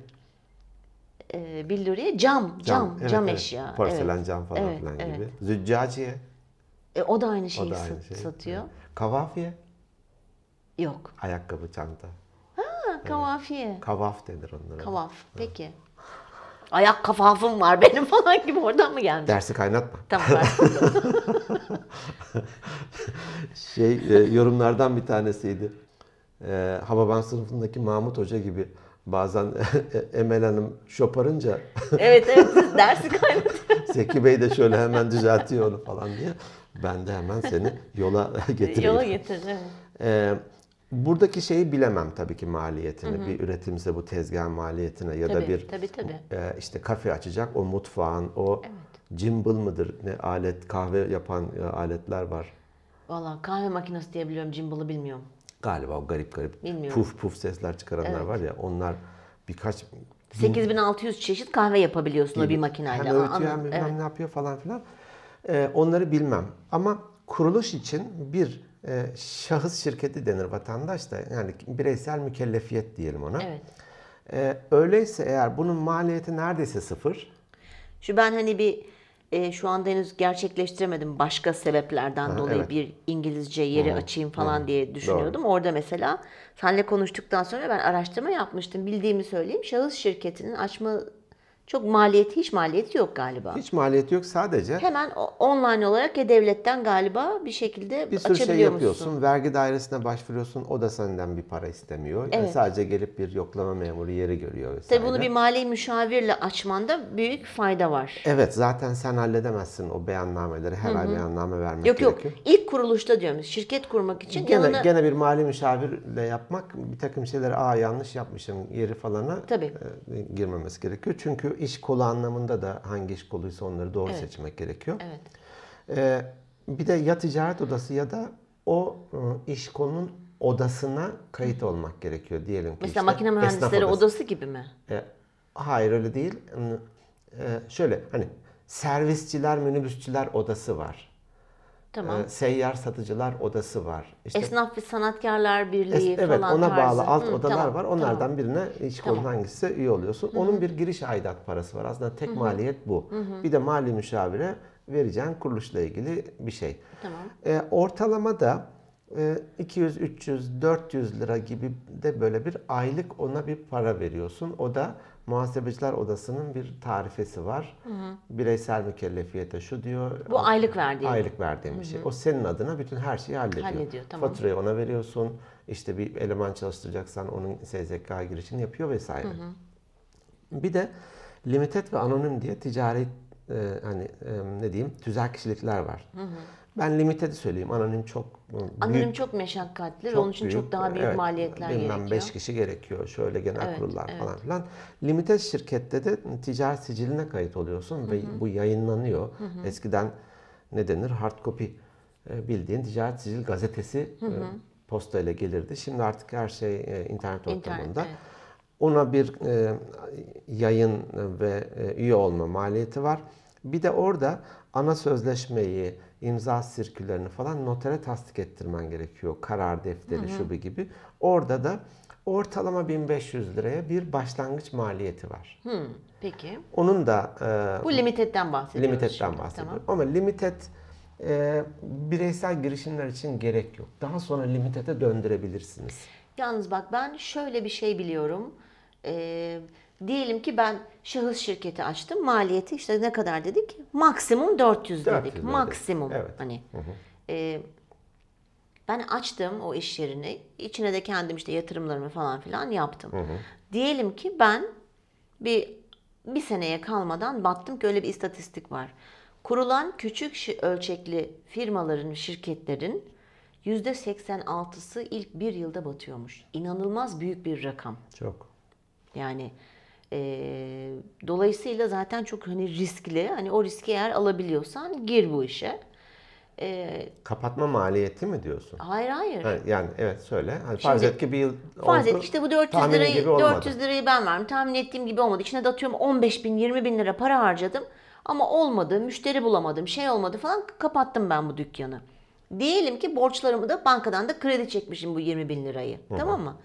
S1: Ee, billuriye cam, cam, cam,
S2: evet, evet.
S1: eşya.
S2: Porselen
S1: evet.
S2: cam falan
S1: Evet,
S2: filan
S1: evet.
S2: gibi. Züccaciye.
S1: E, o da aynı
S2: O
S1: şeyi
S2: da aynı
S1: sat-
S2: şey.
S1: satıyor.
S2: Evet. Kavafiye.
S1: Yok.
S2: Ayakkabı, çanta.
S1: Ha, kavafiye.
S2: Kavaf denir onlara.
S1: Kavaf. Peki. Ayak kafafım var benim *laughs* falan gibi oradan mı gelmiş?
S2: Dersi kaynatma.
S1: Tamam. *laughs*
S2: Şey e, yorumlardan bir tanesiydi. E, Hababan sınıfındaki Mahmut Hoca gibi bazen *laughs* Emel Hanım şoparınca *laughs*
S1: evet evet siz dersi kaynatıyor. *laughs*
S2: Zeki Bey de şöyle hemen düzeltiyor onu falan diye. Ben de hemen seni yola getireyim.
S1: Yola getir. Evet.
S2: Ee, buradaki şeyi bilemem tabii ki maliyetini. Bir üretimse bu tezgah maliyetine ya da
S1: Tabii,
S2: bir
S1: tabii, tabii.
S2: e, işte kafe açacak o mutfağın o gimbal mıdır ne alet kahve yapan e, aletler var.
S1: Valla kahve makinesi diye biliyorum. Cimbal'ı bilmiyorum.
S2: Galiba o garip garip
S1: Bilmiyorum.
S2: puf puf sesler çıkaranlar var ya onlar birkaç
S1: 8600 çeşit kahve yapabiliyorsun o bir makineyle.
S2: hem öğütüyor hem bilmem
S1: Evet.
S2: ne yapıyor falan filan. Ee, onları bilmem. Ama kuruluş için bir e, şahıs şirketi denir vatandaş da yani bireysel mükellefiyet diyelim ona.
S1: Evet.
S2: E, öyleyse eğer bunun maliyeti neredeyse sıfır.
S1: Şu ben hani bir e, şu anda henüz gerçekleştiremedim başka sebeplerden
S2: Ha,
S1: dolayı
S2: evet.
S1: bir İngilizce yeri açayım falan diye düşünüyordum. Orada mesela seninle konuştuktan sonra ben araştırma yapmıştım. Bildiğimi söyleyeyim. Şahıs şirketinin açma çok maliyeti hiç maliyeti yok galiba.
S2: Hiç maliyeti yok sadece
S1: Hemen online olarak ya devletten galiba bir şekilde
S2: bir sürü şey yapıyorsun.
S1: musun?
S2: Vergi dairesine başvuruyorsun. O da senden bir para istemiyor. Yani
S1: Evet.
S2: sadece gelip bir yoklama memuru yeri görüyor vesaire.
S1: Tabii bunu bir mali müşavirle açmanda büyük fayda var.
S2: Evet zaten sen halledemezsin o beyannameleri. Her ay beyanname vermek
S1: Yok yok
S2: gerekiyor.
S1: ilk kuruluşta diyorum şirket kurmak için
S2: Gene,
S1: yanına
S2: gene bir mali müşavirle yapmak bir takım şeyleri aa yanlış yapmışım yeri falana
S1: Tabii.
S2: e, girmemesi gerekiyor. Çünkü iş kolu anlamında da hangi iş koluysa onları doğru
S1: Evet.
S2: seçmek gerekiyor.
S1: Evet.
S2: Ee, bir de ya ticaret odası ya da o e, iş kolunun odasına kayıt olmak gerekiyor diyelim ki.
S1: Mesela
S2: işte
S1: makine mühendisleri
S2: odası.
S1: odası gibi mi?
S2: E, hayır öyle değil. E, şöyle hani servisçiler, minibüsçüler odası var.
S1: Tamam.
S2: E, seyyar satıcılar odası var. İşte
S1: Esnaf ve Sanatkarlar Birliği
S2: Es- evet
S1: falan
S2: ona
S1: tarzı.
S2: bağlı alt
S1: Hı,
S2: odalar
S1: tamam,
S2: var. Onlardan
S1: tamam.
S2: birine iş
S1: Tamam.
S2: kolunun hangisi üye oluyorsun. Onun bir giriş aidat parası var. Aslında tek maliyet bu. Bir de mali müşavire vereceğin kuruluşla ilgili bir şey.
S1: Tamam.
S2: E, ortalama da 200, 300, 400 lira gibi de böyle bir aylık ona bir para veriyorsun. O da muhasebeciler odasının bir tarifesi var. Bireysel mükellefiyete şu diyor.
S1: Bu aylık verdiğin.
S2: Aylık verdiğim bir şey. O senin adına bütün her şeyi hallediyor.
S1: Hallediyor, tamam.
S2: Faturayı ona veriyorsun. İşte bir eleman çalıştıracaksan onun SZK girişini yapıyor vesaire. Bir de limited ve anonim diye ticari e, hani e, ne diyeyim tüzel kişilikler var. Ben limited'i söyleyeyim. Anonim çok e,
S1: Anonim
S2: büyük.
S1: çok meşakkatli ve
S2: çok
S1: onun için çok daha büyük
S2: evet,
S1: maliyetler
S2: bilmem
S1: gerekiyor.
S2: 5 kişi gerekiyor. Şöyle genel
S1: Evet,
S2: kurullar
S1: evet.
S2: falan filan. Limited şirkette de ticaret siciline kayıt oluyorsun ve bu yayınlanıyor. Eskiden ne denir? Hard copy e, bildiğin ticaret sicil gazetesi e, postayla gelirdi. Şimdi artık her şey internet
S1: İnternet,
S2: ortamında.
S1: evet.
S2: Ona bir e, yayın ve e, üye olma maliyeti var. Bir de orada ana sözleşmeyi, imza sirkülerini falan notere tasdik ettirmen gerekiyor. Karar defteri, şu bu gibi. Orada da ortalama 1500 liraya bir başlangıç maliyeti var.
S1: Hı, peki.
S2: Onun da e,
S1: Bu limited'den bahsediyoruz
S2: Limited'den
S1: şimdi.
S2: bahsediyorum.
S1: Tamam.
S2: Ama limited e, bireysel girişimler için gerek yok. Daha sonra limited'e döndürebilirsiniz.
S1: Yalnız bak ben şöyle bir şey biliyorum. Ee, diyelim ki ben şahıs şirketi açtım. Maliyeti işte ne kadar dedik? Maksimum 400 dedik.
S2: 400 dedik.
S1: Maksimum.
S2: Evet.
S1: Hani e, ben açtım o iş yerini. İçine de kendim işte yatırımlarımı falan filan yaptım. Diyelim ki ben bir bir seneye kalmadan baktım ki öyle bir istatistik var. Kurulan küçük ölçekli firmaların, şirketlerin %86'sı ilk bir yılda batıyormuş. İnanılmaz büyük bir rakam.
S2: Çok.
S1: Yani eee, dolayısıyla zaten çok hani riskli. Hani o riski eğer alabiliyorsan gir bu işe. Eee,
S2: Kapatma maliyeti mi diyorsun?
S1: hayır hayır.
S2: Ha, yani evet söyle. Hani farz et ki bir yıl
S1: Farz
S2: oldu,
S1: et işte bu 400
S2: tahmini
S1: lirayı
S2: gibi olmadı.
S1: 400 lirayı ben verdim. Tahmin ettiğim gibi olmadı. İçine de atıyorum 15 bin 20 bin lira para harcadım. Ama olmadı. Müşteri bulamadım. Şey olmadı falan. Kapattım ben bu dükkanı. Diyelim ki borçlarımı da bankadan da kredi çekmişim bu 20 bin lirayı. Tamam mı?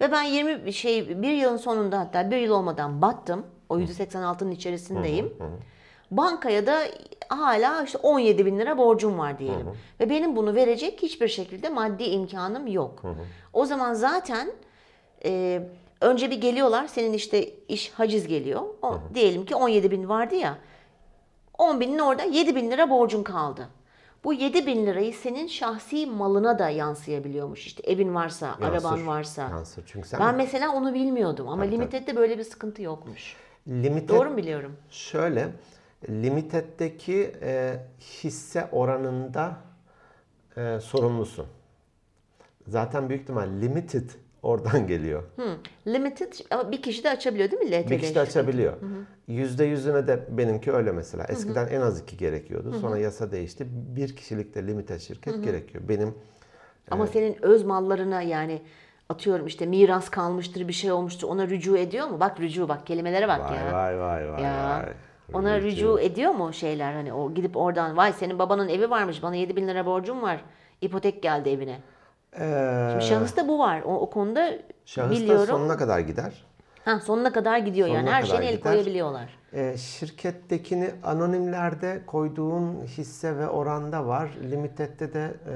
S1: Ve ben 20 şey bir yılın sonunda hatta bir yıl olmadan battım. O %86'nın içerisindeyim. Bankaya da hala işte 17 bin lira borcum var diyelim. Ve benim bunu verecek hiçbir şekilde maddi imkanım yok. O zaman zaten e, önce bir geliyorlar senin işte iş haciz geliyor. O, diyelim ki 17 bin vardı ya. 10 binin orada 7 bin lira borcun kaldı. Bu 7 bin lirayı senin şahsi malına da yansıyabiliyormuş. İşte evin varsa, araban
S2: Yansır,
S1: varsa.
S2: yansır. Çünkü sen
S1: Ben mesela onu bilmiyordum ama
S2: Tabii, tabii.
S1: Limited'de böyle bir sıkıntı yokmuş.
S2: limited
S1: Doğru mu biliyorum?
S2: şöyle limited'deki e, hisse oranında e, sorumlusun. Zaten büyük ihtimal limited oradan geliyor.
S1: Hı. Limited ama bir kişi de açabiliyor değil mi LTD?
S2: Bir kişi de açabiliyor. Yüzde yüzüne de benimki öyle mesela. Eskiden en az iki gerekiyordu. Sonra yasa değişti. Bir kişilik de limited şirket gerekiyor. Benim
S1: Ama senin öz mallarına yani atıyorum işte miras kalmıştır bir şey olmuştur ona rücu ediyor mu? Bak rücu bak kelimelere bak
S2: vay
S1: ya.
S2: vay vay vay
S1: Ya.
S2: vay.
S1: Ona
S2: Rücu.
S1: rücu ediyor mu şeyler hani o gidip oradan vay senin babanın evi varmış bana 7 bin lira borcum var İpotek geldi evine.
S2: Ee,
S1: Şimdi şahısta bu var. O, o konuda
S2: şahıs
S1: biliyorum.
S2: sonuna kadar gider.
S1: Ha, sonuna kadar gidiyor yani.
S2: Sonuna
S1: Her
S2: kadar
S1: şeyine el koyabiliyorlar.
S2: Ee, şirkettekini anonimlerde koyduğun hisse ve oranda var. Limited'de de e,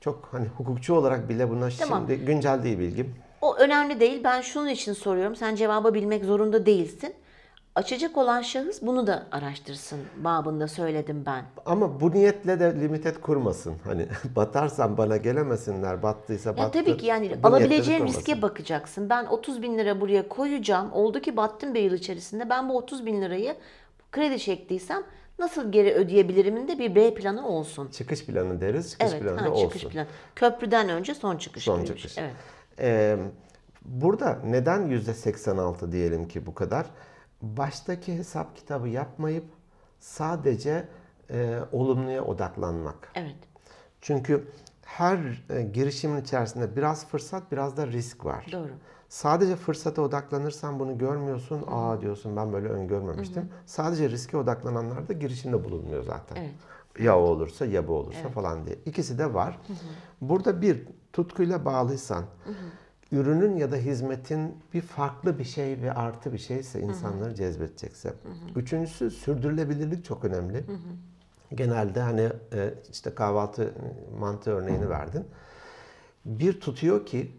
S2: çok hani hukukçu olarak bile buna
S1: Tamam.
S2: şimdi güncel değil bilgim.
S1: O önemli değil. Ben şunun için soruyorum. Sen cevabı bilmek zorunda değilsin. Açacak olan şahıs bunu da araştırsın babında söyledim ben.
S2: Ama bu niyetle de limited kurmasın. Hani *laughs* batarsam bana gelemesinler. Battıysa
S1: Ya
S2: battı.
S1: tabii ki yani
S2: Bu
S1: alabileceğin riske bakacaksın. Ben 30 bin lira buraya koyacağım. Oldu ki battım bir yıl içerisinde. Ben bu 30 bin lirayı kredi çektiysem nasıl geri ödeyebilirim'in de bir B planı olsun.
S2: Çıkış planı deriz. Çıkış
S1: Evet,
S2: planı
S1: ha,
S2: da olsun.
S1: çıkış planı. Köprüden önce son çıkış.
S2: Son
S1: gibiymiş.
S2: çıkış.
S1: Evet.
S2: Ee, burada neden %86 diyelim ki bu kadar? Baştaki hesap kitabı yapmayıp sadece e, olumluya odaklanmak.
S1: Evet.
S2: Çünkü her e, girişimin içerisinde biraz fırsat, biraz da risk var.
S1: Doğru.
S2: Sadece fırsata odaklanırsan bunu görmüyorsun. Aa diyorsun ben böyle öngörmemiştim. Sadece riske odaklananlar da girişimde bulunmuyor zaten.
S1: Evet.
S2: Ya o olursa ya bu olursa falan diye. İkisi de var. Burada bir tutkuyla bağlıysan, ürünün ya da hizmetin bir farklı bir şey ve artı bir şeyse insanları cezbedecekse. Üçüncüsü sürdürülebilirlik çok önemli. Genelde hani e, işte kahvaltı mantı örneğini verdin. Bir tutuyor ki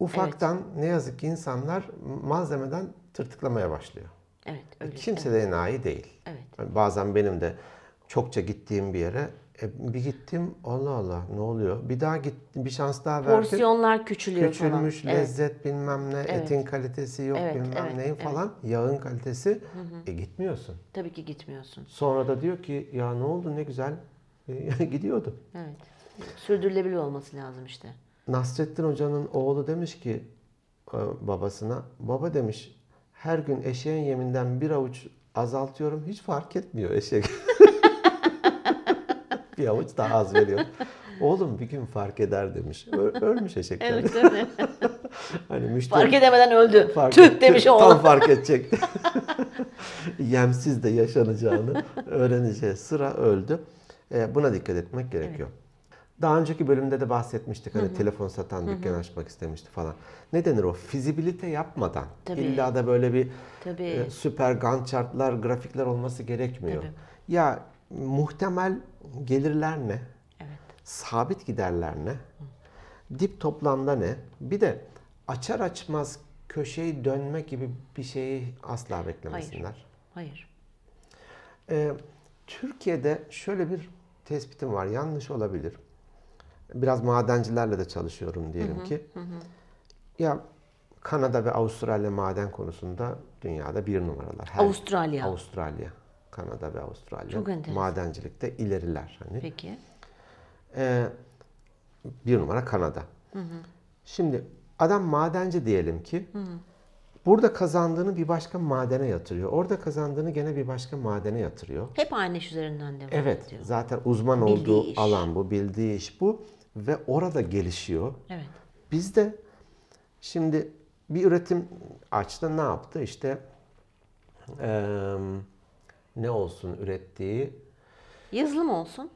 S2: ufaktan ne yazık ki insanlar malzemeden tırtıklamaya başlıyor.
S1: Evet. Öyle.
S2: Kimse de enayi değil.
S1: Evet.
S2: Yani Bazen benim de çokça gittiğim bir yere e, bir gittim Allah Allah ne oluyor? Bir daha gittim bir şans daha verdim.
S1: Porsiyonlar küçülüyor
S2: Küçülmüş
S1: falan. Evet.
S2: lezzet bilmem ne etin kalitesi yok
S1: Evet,
S2: bilmem
S1: evet,
S2: neyin
S1: evet.
S2: falan yağın kalitesi e gitmiyorsun.
S1: Tabii ki gitmiyorsun.
S2: Sonra da diyor ki ya ne oldu ne güzel E, *laughs* gidiyordu.
S1: Evet. Sürdürülebilir olması lazım işte.
S2: Nasrettin Hoca'nın oğlu demiş ki e, babasına baba demiş her gün eşeğin yeminden bir avuç azaltıyorum hiç fark etmiyor eşek. *laughs* *laughs* bir avuç daha az veriyor. Oğlum bir gün fark eder demiş. Ö- ölmüş eşekler.
S1: Evet evet. *laughs*
S2: hani müşteri
S1: Fark edemeden öldü.
S2: fark
S1: Tüh
S2: etti,
S1: demiş
S2: Tam
S1: oğlan.
S2: fark edecekti. *laughs* Yemsiz de yaşanacağını öğreneceği sıra öldü. E, buna dikkat etmek gerekiyor. Daha önceki bölümde de bahsetmiştik hani telefon satan dükkan açmak istemişti falan. Ne denir o? Fizibilite yapmadan.
S1: Tabii.
S2: İlla da böyle bir
S1: Tabii.
S2: e, süper Gantt chartlar, grafikler olması gerekmiyor.
S1: Tabii.
S2: Ya muhtemel gelirler ne?
S1: Evet.
S2: Sabit giderler ne? Dip toplamda ne? Bir de açar açmaz köşeyi dönme gibi bir şeyi asla beklemesinler.
S1: Hayır.
S2: Ee, Türkiye'de şöyle bir tespitim var. Yanlış olabilir. Biraz madencilerle de çalışıyorum diyelim ki. Ya Kanada ve Avustralya maden konusunda dünyada bir numaralar. Her-
S1: Avustralya.
S2: Avustralya. Kanada ve Avustralya.
S1: Çok enteresan.
S2: Madencilikte ileriler. Hani.
S1: Peki.
S2: Ee, bir numara Kanada. Şimdi adam madenci diyelim ki burada kazandığını bir başka madene yatırıyor. Orada kazandığını gene bir başka madene yatırıyor.
S1: Hep aynı iş üzerinden devam
S2: Evet
S1: ediyor.
S2: zaten uzman
S1: Bildiği
S2: olduğu
S1: iş.
S2: alan bu, bildiği iş bu ve orada gelişiyor.
S1: Evet.
S2: Bizde şimdi bir üretim açtı ne yaptı? İşte eee, ne olsun ürettiği
S1: Yazılım olsun.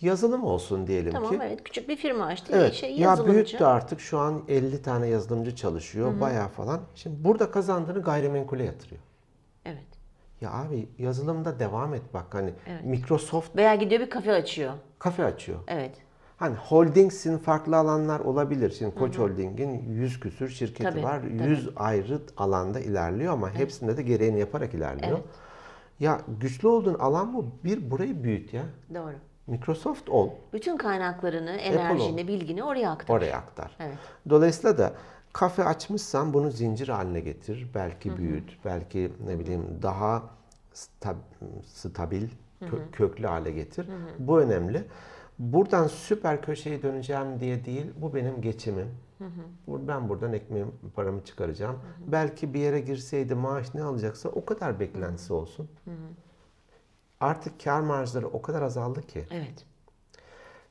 S2: yazılım olsun diyelim
S1: Tamam
S2: ki.
S1: evet. Küçük bir firma açtı.
S2: Evet.
S1: Şey,
S2: ya büyüttü artık şu an 50 tane yazılımcı çalışıyor bayağı falan. Şimdi burada kazandığını gayrimenkule yatırıyor.
S1: Evet.
S2: Ya abi yazılımda devam et bak hani
S1: Evet.
S2: Microsoft
S1: Veya gidiyor bir kafe açıyor.
S2: kafe açıyor.
S1: Evet.
S2: Hani holdingsin farklı alanlar olabilir. Şimdi Koç Holding'in 100 küsür şirketi
S1: Tabii,
S2: var.
S1: tabii.
S2: 100 ayrı alanda ilerliyor ama hepsinde de gereğini yaparak ilerliyor.
S1: Evet.
S2: Ya güçlü olduğun alan bu. Bir burayı büyüt ya.
S1: Doğru.
S2: Microsoft ol.
S1: Bütün kaynaklarını, enerjini, bilgini oraya aktar.
S2: Oraya aktar.
S1: Evet.
S2: Dolayısıyla da kafe açmışsan bunu zincir haline getir. Belki büyüt, belki ne bileyim daha sta- stabil, kö- köklü hale getir. Bu önemli. Buradan süper köşeyi döneceğim diye değil, bu benim geçimim. Bu- Ben buradan ekmeğim, paramı çıkaracağım. Belki bir yere girseydi maaş ne alacaksa o kadar beklentisi olsun. Artık kar marjları o kadar azaldı ki.
S1: Evet.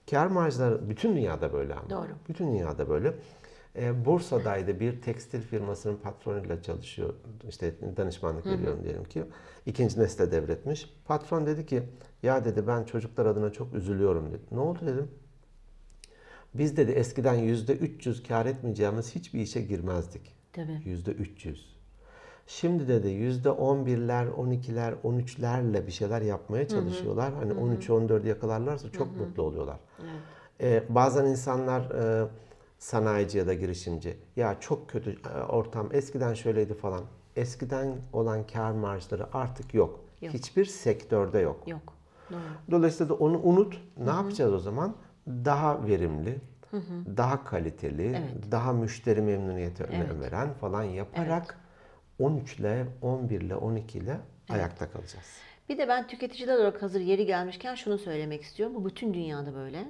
S2: Kar marjları bütün dünyada böyle ama.
S1: Doğru.
S2: Bütün dünyada böyle. E, Bursa'daydı bir tekstil firmasının patronuyla çalışıyor. İşte danışmanlık veriyorum diyelim ki. İkinci nesle devretmiş. Patron dedi ki ya dedi ben çocuklar adına çok üzülüyorum dedi. Ne oldu dedim. Biz dedi eskiden yüzde 300 kar etmeyeceğimiz hiçbir işe girmezdik.
S1: Tabii.
S2: Yüzde 300. Şimdi dedi yüzde 11'ler, 12'ler, 13'lerle bir şeyler yapmaya çalışıyorlar. Hani 13'ü 14'ü yakalarlarsa çok mutlu oluyorlar. Ee, bazen insanlar e, sanayici ya da girişimci ya çok kötü e, ortam eskiden şöyleydi falan. Eskiden olan kar marjları artık yok.
S1: Yok.
S2: Hiçbir sektörde yok.
S1: Yok. Doğru.
S2: Dolayısıyla da onu unut. Ne yapacağız o zaman? Daha verimli, daha kaliteli, daha müşteri memnuniyeti önem veren falan yaparak 13 ile 11 ile 12 ile ayakta kalacağız.
S1: Bir de ben tüketiciler olarak hazır yeri gelmişken şunu söylemek istiyorum. Bu bütün dünyada böyle.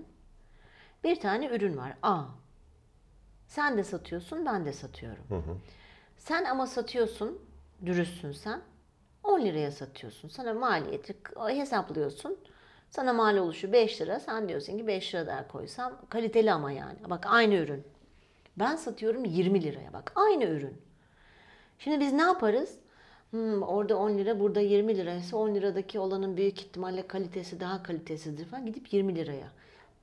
S1: Bir tane ürün var. A. Sen de satıyorsun, ben de satıyorum. Sen ama satıyorsun, dürüstsün sen. 10 liraya satıyorsun. Sana maliyeti hesaplıyorsun. Sana mal oluşu 5 lira. Sen diyorsun ki 5 lira daha koysam kaliteli ama yani. Bak aynı ürün. Ben satıyorum 20 liraya. Bak aynı ürün. Şimdi biz ne yaparız? Hmm, orada 10 lira, burada 20 liraysa 10 liradaki olanın büyük ihtimalle kalitesi daha kalitesizdir falan gidip 20 liraya.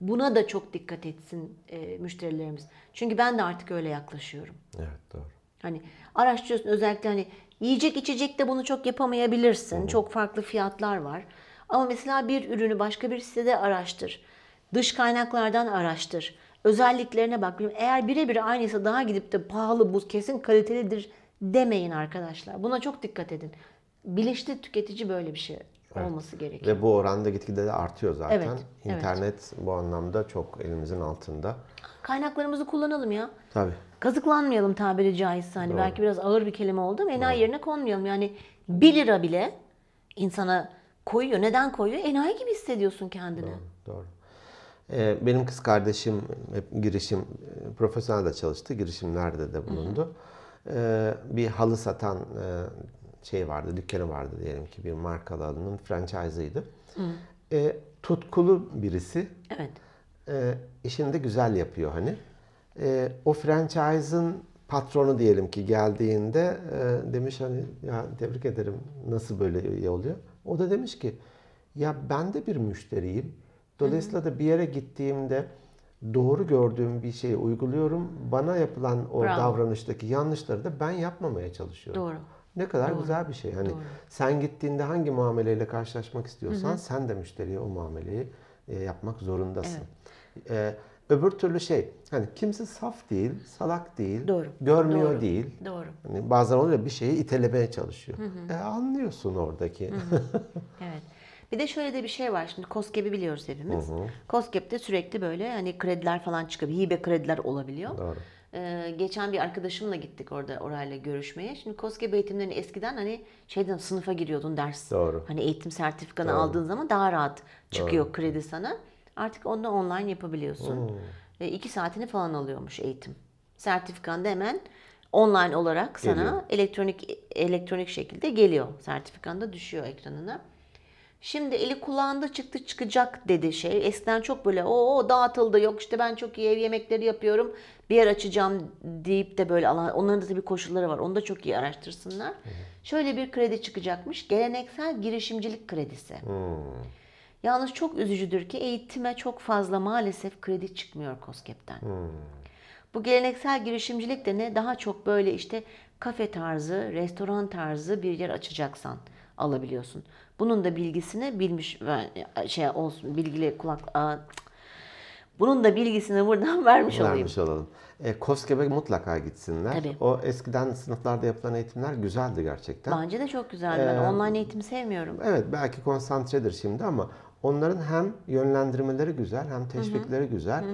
S1: Buna da çok dikkat etsin e, müşterilerimiz. Çünkü ben de artık öyle yaklaşıyorum.
S2: Evet doğru.
S1: Hani araştırıyorsun özellikle hani yiyecek içecek de bunu çok yapamayabilirsin. Çok farklı fiyatlar var. Ama mesela bir ürünü başka bir sitede araştır. Dış kaynaklardan araştır. Özelliklerine bak. Eğer birebir aynıysa daha gidip de pahalı bu kesin kalitelidir demeyin arkadaşlar. Buna çok dikkat edin. Bilinçli tüketici böyle bir şey olması gerekiyor.
S2: Ve bu oranda gitgide de artıyor zaten.
S1: Evet, evet.
S2: İnternet bu anlamda çok elimizin altında.
S1: Kaynaklarımızı kullanalım ya.
S2: Tabii.
S1: Kazıklanmayalım tabiri caizse. Hani belki biraz ağır bir kelime oldu ama enayi yerine konmayalım. Yani 1 lira bile insana koyuyor. Neden koyuyor? Enayi gibi hissediyorsun kendini.
S2: Doğru. Ee, benim kız kardeşim hep girişim, e, profesyonel de çalıştı, girişimlerde de bulundu. Ee, bir halı satan e, şey vardı, dükkanı vardı diyelim ki bir markalı halının franchise'ıydı. Ee, tutkulu birisi,
S1: Evet.
S2: e, işini de güzel yapıyor hani. E, o franchise'ın patronu diyelim ki geldiğinde e, demiş hani ya tebrik ederim nasıl böyle oluyor. O da demiş ki ya ben de bir müşteriyim. Dolayısıyla da bir yere gittiğimde doğru gördüğüm bir şeyi uyguluyorum. Bana yapılan o
S1: Bravo.
S2: davranıştaki yanlışları da ben yapmamaya çalışıyorum.
S1: Doğru.
S2: Ne kadar güzel bir şey. Hani sen gittiğinde hangi muameleyle karşılaşmak istiyorsan sen de müşteriye o muameleyi e, yapmak zorundasın. E, öbür türlü şey hani kimse saf değil, salak değil,
S1: Doğru.
S2: görmüyor
S1: Doğru.
S2: değil.
S1: Doğru.
S2: Hani bazen oluyor bir şeyi itelemeye çalışıyor. E, anlıyorsun oradaki.
S1: Evet. Bir de şöyle de bir şey var. Şimdi COSGAP'i biliyoruz hepimiz. COSGAP'te sürekli böyle hani krediler falan çıkıyor. Hibe krediler olabiliyor.
S2: Doğru.
S1: Ee, geçen bir arkadaşımla gittik orada orayla görüşmeye. Şimdi COSGAP eğitimlerini eskiden hani şeyden sınıfa giriyordun ders.
S2: Doğru.
S1: Hani eğitim sertifikanı aldığın zaman daha rahat çıkıyor kredi sana. Artık onu da online yapabiliyorsun. Ve iki saatini falan alıyormuş eğitim. Sertifikan da hemen online olarak sana
S2: Geliyor.
S1: elektronik elektronik şekilde geliyor. Sertifikan da düşüyor ekranına. Şimdi eli kulağında çıktı çıkacak dedi şey. Eskiden çok böyle o dağıtıldı yok işte ben çok iyi ev yemekleri yapıyorum bir yer açacağım deyip de böyle alan onların da tabii koşulları var. Onu da çok iyi araştırsınlar. Şöyle bir kredi çıkacakmış. Geleneksel girişimcilik kredisi. Yalnız çok üzücüdür ki eğitime çok fazla maalesef kredi çıkmıyor COSGAP'ten. Bu geleneksel girişimcilik de ne? Daha çok böyle işte kafe tarzı, restoran tarzı bir yer açacaksan alabiliyorsun. Bunun da bilgisini bilmiş şey olsun bilgili kulak cık. bunun da bilgisini buradan *laughs* vermiş olayım.
S2: Vermiş olalım. E, KOSGEB'e mutlaka gitsinler.
S1: Tabii.
S2: O eskiden sınıflarda yapılan eğitimler güzeldi gerçekten.
S1: Bence de çok güzeldi. Ben online eğitim sevmiyorum.
S2: Evet belki konsantredir şimdi ama onların hem yönlendirmeleri güzel hem teşvikleri güzel.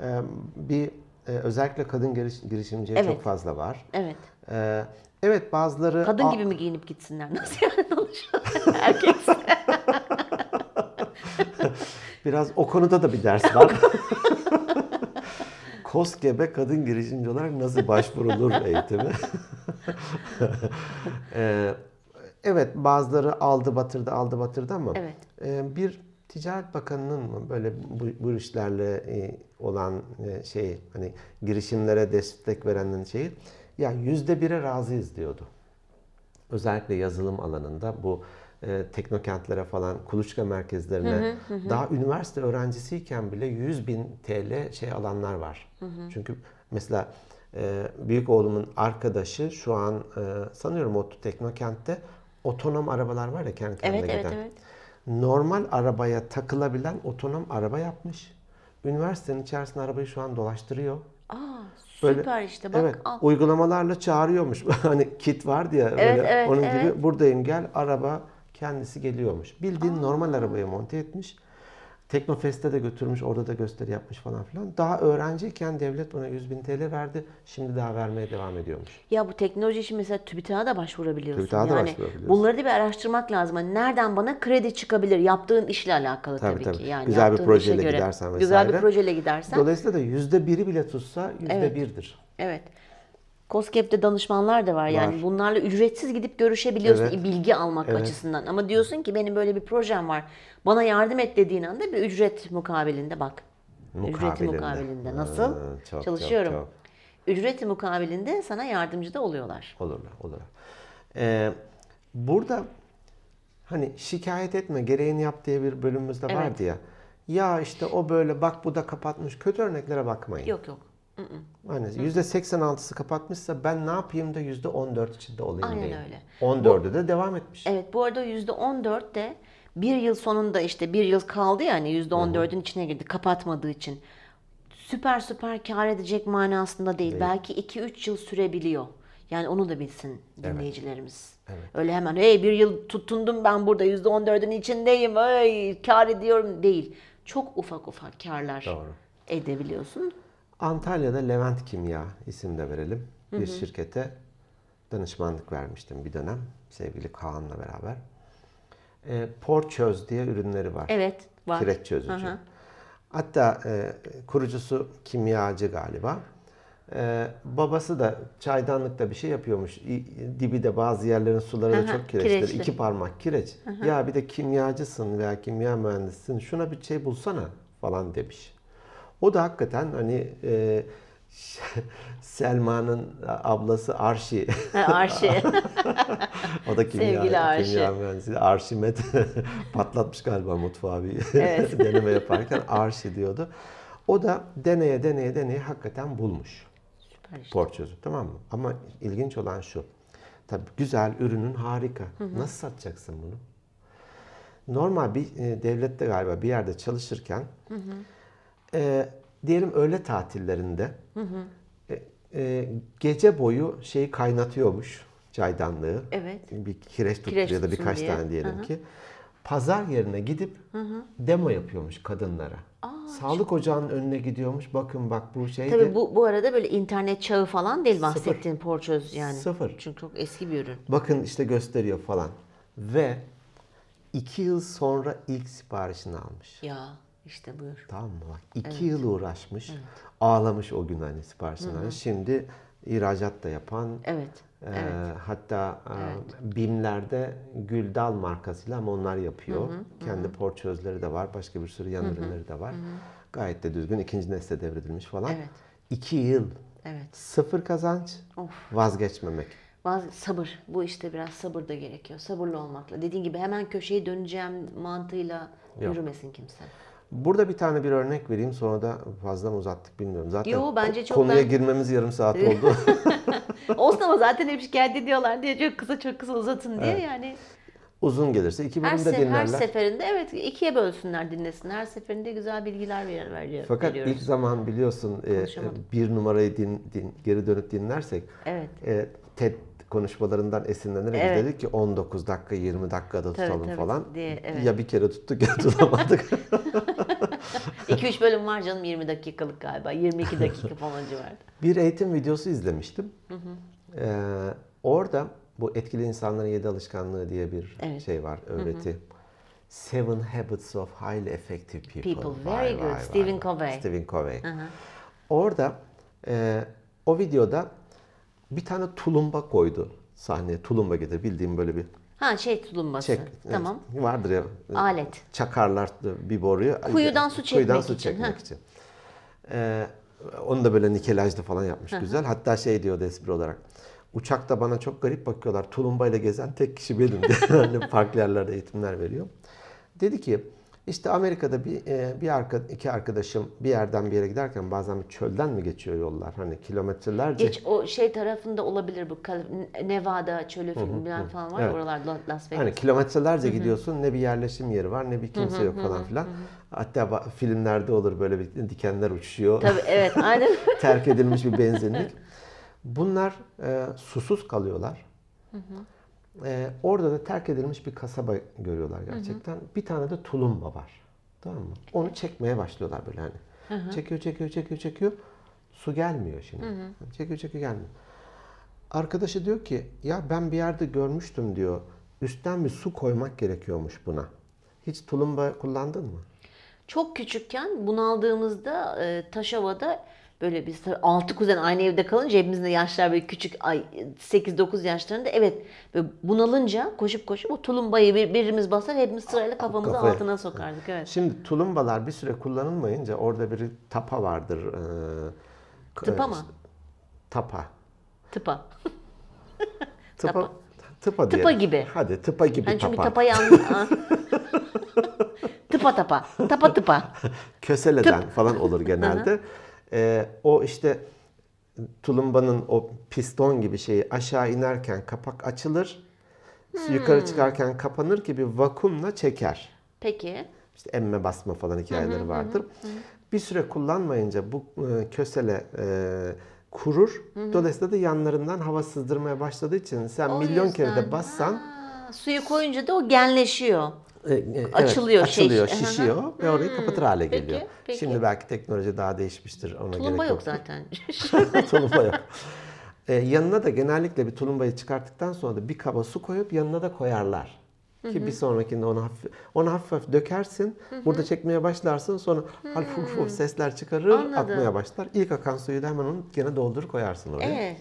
S2: Ee, bir e, özellikle kadın giriş, girişimciye
S1: Evet.
S2: çok fazla var.
S1: Evet.
S2: Ee, evet bazıları
S1: Kadın
S2: "Aa,
S1: gibi mi giyinip gitsinler? *laughs* Nasıl yani? Erkekse. *laughs*
S2: biraz o konuda da bir ders var. *laughs* KOSGEB'e kadın girişimci olarak nasıl başvurulur eğitimi? Ee, evet bazıları aldı batırdı aldı batırdı ama
S1: Evet.
S2: e, bir Ticaret Bakanı'nın mı böyle bu, bu işlerle e, olan e, şey hani girişimlere destek verenin şeyi ya yüzde bire razıyız diyordu. Özellikle yazılım alanında bu e, teknokentlere falan kuluçka merkezlerine daha üniversite öğrencisiyken bile 100 bin TL şey alanlar var. Çünkü mesela e, büyük oğlumun arkadaşı şu an e, sanıyorum o teknokentte otonom arabalar var ya kendi kendine
S1: Evet, evet,
S2: giden.
S1: evet.
S2: Normal arabaya takılabilen otonom araba yapmış. Üniversitenin içerisinde arabayı şu an dolaştırıyor.
S1: Aa,
S2: Böyle-
S1: süper işte bak
S2: evet,
S1: al.
S2: uygulamalarla çağırıyormuş. *laughs* hani kit var diye böyle
S1: Evet, evet,
S2: onun
S1: evet.
S2: gibi buradayım gel araba kendisi geliyormuş. Bildiğin normal arabaya monte etmiş. Teknofest'e de götürmüş, orada da gösteri yapmış falan filan. Daha öğrenciyken devlet buna 100 bin TL verdi. Şimdi daha vermeye devam ediyormuş.
S1: Ya bu teknoloji için mesela TÜBİTAK'a da başvurabiliyorsun.
S2: TÜBİTAK'a da
S1: yani
S2: başvurabiliyorsun.
S1: bunları da bir araştırmak lazım. Hani nereden bana kredi çıkabilir? Yaptığın işle alakalı
S2: Tabii,
S1: tabii,
S2: tabii.
S1: ki. Yani
S2: Güzel bir projeyle
S1: göre.
S2: gidersen
S1: Güzel bir
S2: vesaire.
S1: projeyle gidersen.
S2: Dolayısıyla da yüzde biri bile tutsa yüzde
S1: Evet.
S2: birdir.
S1: Evet. COSGAP'te danışmanlar da var. Yani
S2: Var.
S1: bunlarla ücretsiz gidip görüşebiliyorsun
S2: Evet.
S1: bilgi almak
S2: Evet.
S1: açısından. Ama diyorsun ki benim böyle bir projem var. Bana yardım et dediğin anda bir ücret mukabilinde bak. Ücreti
S2: Mukabilinde.
S1: mukabilinde. Nasıl?
S2: Ha, çok,
S1: Çalışıyorum.
S2: çok,
S1: Ücreti mukabilinde sana yardımcı da oluyorlar.
S2: Olurlar, olurlar. Ee, burada hani şikayet etme, gereğini yap diye bir bölümümüzde
S1: Evet.
S2: vardı ya. Ya işte o böyle bak bu da kapatmış. Kötü örneklere bakmayın.
S1: Yok yok.
S2: Hani %86'sı kapatmışsa ben ne yapayım da %14 içinde olayım
S1: Aynen
S2: deyin.
S1: öyle.
S2: 14'ü de devam etmiş.
S1: Evet bu arada %14 de bir yıl sonunda işte bir yıl kaldı yani %14'ün içine girdi kapatmadığı için. Süper süper kar edecek manasında değil. Belki 2-3 yıl sürebiliyor. Yani onu da bilsin dinleyicilerimiz. Öyle hemen hey bir yıl tutundum ben burada %14'ün içindeyim hey kar ediyorum değil. Çok ufak ufak karlar
S2: Doğru.
S1: edebiliyorsun.
S2: Antalya'da Levent Kimya isim de verelim. Bir şirkete danışmanlık vermiştim bir dönem sevgili Kaan'la beraber. E, Porçöz diye ürünleri var.
S1: Evet var.
S2: Kireç çözücü.
S1: Hı hı.
S2: Hatta e, kurucusu kimyacı galiba. E, babası da çaydanlıkta bir şey yapıyormuş. İ- Dibi de bazı yerlerin suları
S1: Hı
S2: da
S1: hı,
S2: çok kireçtir.
S1: kireçli.
S2: İki parmak kireç. Ya bir de kimyacısın veya kimya mühendisisin. Şuna bir şey bulsana falan demiş. O da hakikaten hani e, *laughs* Selma'nın ablası Arşi.
S1: Arşi. *laughs*
S2: o da kimya,
S1: Sevgili Arşi.
S2: kimya mühendisi. Arşimet *laughs* patlatmış galiba mutfağı bir
S1: Evet.
S2: deneme yaparken Arşi diyordu. O da deneye deneye deneye hakikaten bulmuş
S1: Süper işte.
S2: porçözü tamam mı? Ama ilginç olan şu. Tabii güzel, ürünün harika. Nasıl satacaksın bunu? Normal bir e, devlette galiba bir yerde çalışırken e, diyelim öğle tatillerinde e, e, gece boyu şeyi kaynatıyormuş çaydanlığı.
S1: Evet.
S2: Bir kireç tuttu
S1: Kireç
S2: ya da birkaç
S1: diye.
S2: tane diyelim
S1: Hı hı.
S2: ki. Pazar yerine gidip demo yapıyormuş kadınlara. Sağlık ocağının önüne gidiyormuş. Bakın bak bu şey
S1: Tabii bu, bu arada böyle internet çağı falan değil bahsettiğin porçöz yani.
S2: Sıfır.
S1: Çünkü çok eski bir ürün.
S2: Bakın işte gösteriyor falan. Ve iki yıl sonra ilk siparişini almış.
S1: Ya işte buyur.
S2: Tamam mı? Bak iki yıl uğraşmış. Ağlamış o gün hani siparişini almış. Şimdi ihracat da yapan.
S1: Evet.
S2: e, Hatta e, BİM'lerde Güldal markasıyla ama onlar yapıyor. Kendi porçözleri de var. Başka bir sürü yan ürünleri de var. Gayet de düzgün. ikinci nesle devredilmiş falan.
S1: Evet.
S2: İki yıl.
S1: Evet.
S2: Sıfır kazanç.
S1: Of.
S2: Vazgeçmemek.
S1: Bazı sabır. Bu işte biraz sabır da gerekiyor. Sabırlı olmakla. Dediğin gibi hemen köşeyi döneceğim mantığıyla
S2: Yok.
S1: yürümesin kimse.
S2: Burada bir tane bir örnek vereyim sonra da fazla mı uzattık bilmiyorum. Zaten
S1: Yo, bence çok
S2: konuya
S1: ben-
S2: girmemiz yarım saat *laughs* oldu. *laughs*
S1: Olsun ama zaten hep şikayet ediyorlar diye çok kısa çok kısa uzatın diye yani.
S2: Uzun gelirse iki
S1: Her,
S2: bölümde
S1: se- her
S2: dinlerler.
S1: seferinde evet ikiye bölsünler dinlesin. Her seferinde güzel bilgiler ver, veriyor,
S2: Fakat
S1: veriyoruz.
S2: ilk zaman biliyorsun e,
S1: Konuşamadım.
S2: bir numarayı din, din- geri dönüp dinlersek
S1: Evet.
S2: e, TED konuşmalarından esinlenerek
S1: Evet.
S2: dedik ki 19 dakika 20 dakikada
S1: Tabii,
S2: tutalım
S1: tabii
S2: falan.
S1: diye, evet.
S2: Ya bir kere tuttuk ya tutamadık. *laughs* *laughs*
S1: 2-3 bölüm var canım 20 dakikalık galiba. 22 dakika falan civarında. *laughs*
S2: bir eğitim videosu izlemiştim. Ee, orada bu etkili insanların yedi alışkanlığı diye bir
S1: Evet.
S2: şey var, öğreti. Seven Habits of Highly Effective People.
S1: People,
S2: Vay,
S1: very good.
S2: vay, vay,
S1: Stephen
S2: vay.
S1: Covey.
S2: Stephen Covey. Orada e, o videoda bir tane tulumba koydu sahneye. Tulumba getir bildiğim böyle bir
S1: Ha şey tulumbası.
S2: Çek,
S1: Tamam.
S2: evet, vardır ya.
S1: Alet.
S2: Çakarlar bir boruyu.
S1: Kuyudan su
S2: Kuyudan
S1: çekmek
S2: su
S1: için,
S2: çekmek
S1: ha.
S2: için. Ee, onu da böyle nikelajlı falan yapmış güzel. Hatta şey diyordu espri olarak. Uçakta bana çok garip bakıyorlar. Tulumbayla gezen tek kişi benim *laughs* hani farklı yerlerde eğitimler veriyor. Dedi ki işte Amerika'da bir e, bir arka, iki arkadaşım bir yerden bir yere giderken bazen bir çölden mi geçiyor yollar? Hani kilometrelerce.
S1: Geç o şey tarafında olabilir bu Nevada çölü filmler falan var.
S2: Evet.
S1: Oralarda Las Vegas.
S2: Hani kilometrelerce gidiyorsun ne bir yerleşim yeri var ne bir kimse yok falan filan. Hatta ba- filmlerde olur böyle bir dikenler uçuşuyor.
S1: Tabii evet aynen. *laughs*
S2: Terk edilmiş bir benzinlik. *laughs* Bunlar e, susuz kalıyorlar. E, orada da terk edilmiş bir kasaba görüyorlar gerçekten. Bir tane de tulumba var. Tamam mı? Onu çekmeye başlıyorlar böyle hani. Çekiyor, çekiyor, çekiyor, çekiyor. Su gelmiyor şimdi. Çekiyor, çekiyor, gelmiyor. Arkadaşı diyor ki ya ben bir yerde görmüştüm diyor. Üstten bir su koymak gerekiyormuş buna. Hiç tulumba kullandın mı?
S1: Çok küçükken bunaldığımızda e, Taşova'da böyle biz altı kuzen aynı evde kalınca hepimizin de yaşlar böyle küçük ay 8-9 yaşlarında evet böyle bunalınca koşup koşup o tulumbayı bir, birimiz basar hepimiz sırayla kafamızı
S2: Kafaya.
S1: altına sokardık evet.
S2: Şimdi tulumbalar bir süre kullanılmayınca orada bir tapa vardır. Ee,
S1: Tıpa
S2: e,
S1: mı?
S2: Tapa.
S1: Tıpa.
S2: Tıpa.
S1: Tapa.
S2: Tıpa,
S1: Tıpa
S2: diyelim.
S1: gibi.
S2: Hadi tıpa gibi
S1: Hani çünkü
S2: tapa.
S1: tapayı anla- *laughs* tıpa tapa. Tapa tıpa. *laughs*
S2: Köseleden falan olur genelde. Ee, o işte tulumbanın o piston gibi şeyi aşağı inerken kapak açılır.
S1: Hmm.
S2: Yukarı çıkarken kapanır ki bir vakumla çeker.
S1: Peki.
S2: İşte emme basma falan hikayeleri vardır. Bir süre kullanmayınca bu e, kösele e, kurur. Dolayısıyla da yanlarından hava sızdırmaya başladığı için sen
S1: O
S2: milyon kere de
S1: yüzden.
S2: bassan
S1: Ha, suyu koyunca da o genleşiyor.
S2: E, e, evet,
S1: Açılıyor, şey-
S2: açılıyor,
S1: Hı hı.
S2: şişiyor ve orayı kapatır hale geliyor.
S1: peki.
S2: Şimdi belki teknoloji daha değişmiştir. Ona
S1: Tulumba
S2: gerek
S1: yok zaten. *laughs* *laughs*
S2: tulumba yok. Ee, yanına da genellikle bir tulumbayı çıkarttıktan sonra da bir kaba su koyup yanına da koyarlar. Ki bir sonrakinde onu hafif, onu hafif hafif dökersin. Burada çekmeye başlarsın. Sonra hafif hafif hafif sesler çıkarır,
S1: Anladım.
S2: akmaya başlar. İlk akan suyu da hemen onu gene doldur koyarsın oraya.
S1: evet.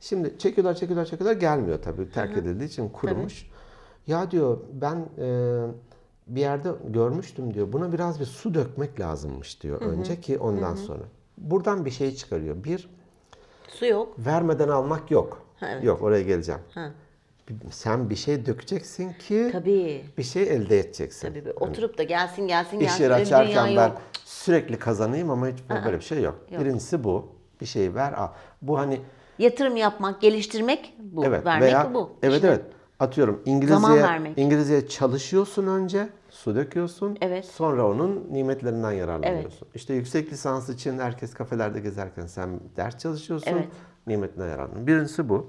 S2: Şimdi çekiyorlar, çekiyorlar, çekiyorlar gelmiyor tabii terk edildiği için kurumuş. Ya diyor ben e, bir yerde görmüştüm diyor. Buna biraz bir su dökmek lazımmış diyor önce ki ondan sonra. Buradan bir şey çıkarıyor. Bir,
S1: Su yok.
S2: vermeden almak yok.
S1: Ha, evet.
S2: Yok oraya geleceğim.
S1: Ha.
S2: Sen bir şey dökeceksin ki
S1: Tabii.
S2: bir şey elde edeceksin.
S1: Tabii böyle oturup da gelsin gelsin
S2: İş
S1: gelsin.
S2: yeri
S1: bir dünya
S2: açarken ben
S1: yok.
S2: sürekli kazanayım ama hiç böyle bir şey yok.
S1: Yok.
S2: Birincisi bu. Bir şey ver al. Bu hani
S1: Yatırım yapmak, geliştirmek bu.
S2: Evet
S1: Vermek
S2: veya
S1: bu.
S2: evet
S1: İşte
S2: evet atıyorum
S1: Zaman
S2: İngilizce
S1: vermek.
S2: İngilizce çalışıyorsun önce su döküyorsun
S1: Evet.
S2: sonra onun nimetlerinden yararlanıyorsun. İşte yüksek lisans için herkes kafelerde gezerken sen ders çalışıyorsun
S1: Evet.
S2: nimetinden yararlanıyorsun. Birincisi bu.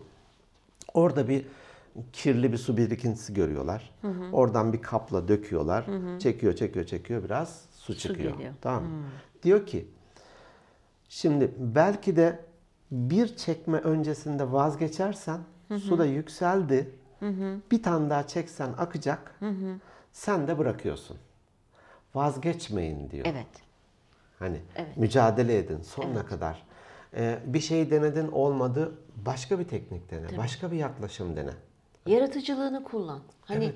S2: Orada bir kirli bir su birikintisi görüyorlar. Oradan bir kapla döküyorlar. Çekiyor çekiyor çekiyor biraz su çıkıyor.
S1: geliyor.
S2: Tamam mı? Diyor ki Şimdi belki de bir çekme öncesinde vazgeçersen su da yükseldi. Bir tane daha çeksen akacak. Sen de bırakıyorsun. Vazgeçmeyin diyor.
S1: Evet.
S2: Hani
S1: Evet.
S2: mücadele edin sonuna kadar. Ee, bir şey denedin olmadı. Başka bir teknik dene. Başka bir yaklaşım dene.
S1: Yaratıcılığını kullan. Hani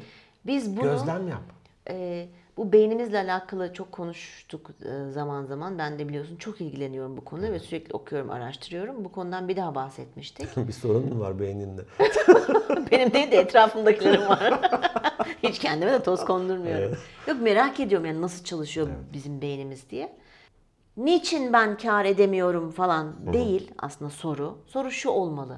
S1: biz bunu
S2: Gözlem yap.
S1: e, bu beynimizle alakalı çok konuştuk e, zaman zaman. Ben de biliyorsun çok ilgileniyorum bu konuda ve sürekli okuyorum, araştırıyorum. Bu konudan bir daha bahsetmiştik. *laughs*
S2: bir sorun mu var beyninde? *laughs*
S1: Benim değil de etrafımdakilerim var. *laughs* Hiç kendime de toz kondurmuyorum. Yok merak ediyorum yani nasıl çalışıyor bizim beynimiz diye. Niçin ben kar edemiyorum falan değil aslında soru. Soru şu olmalı.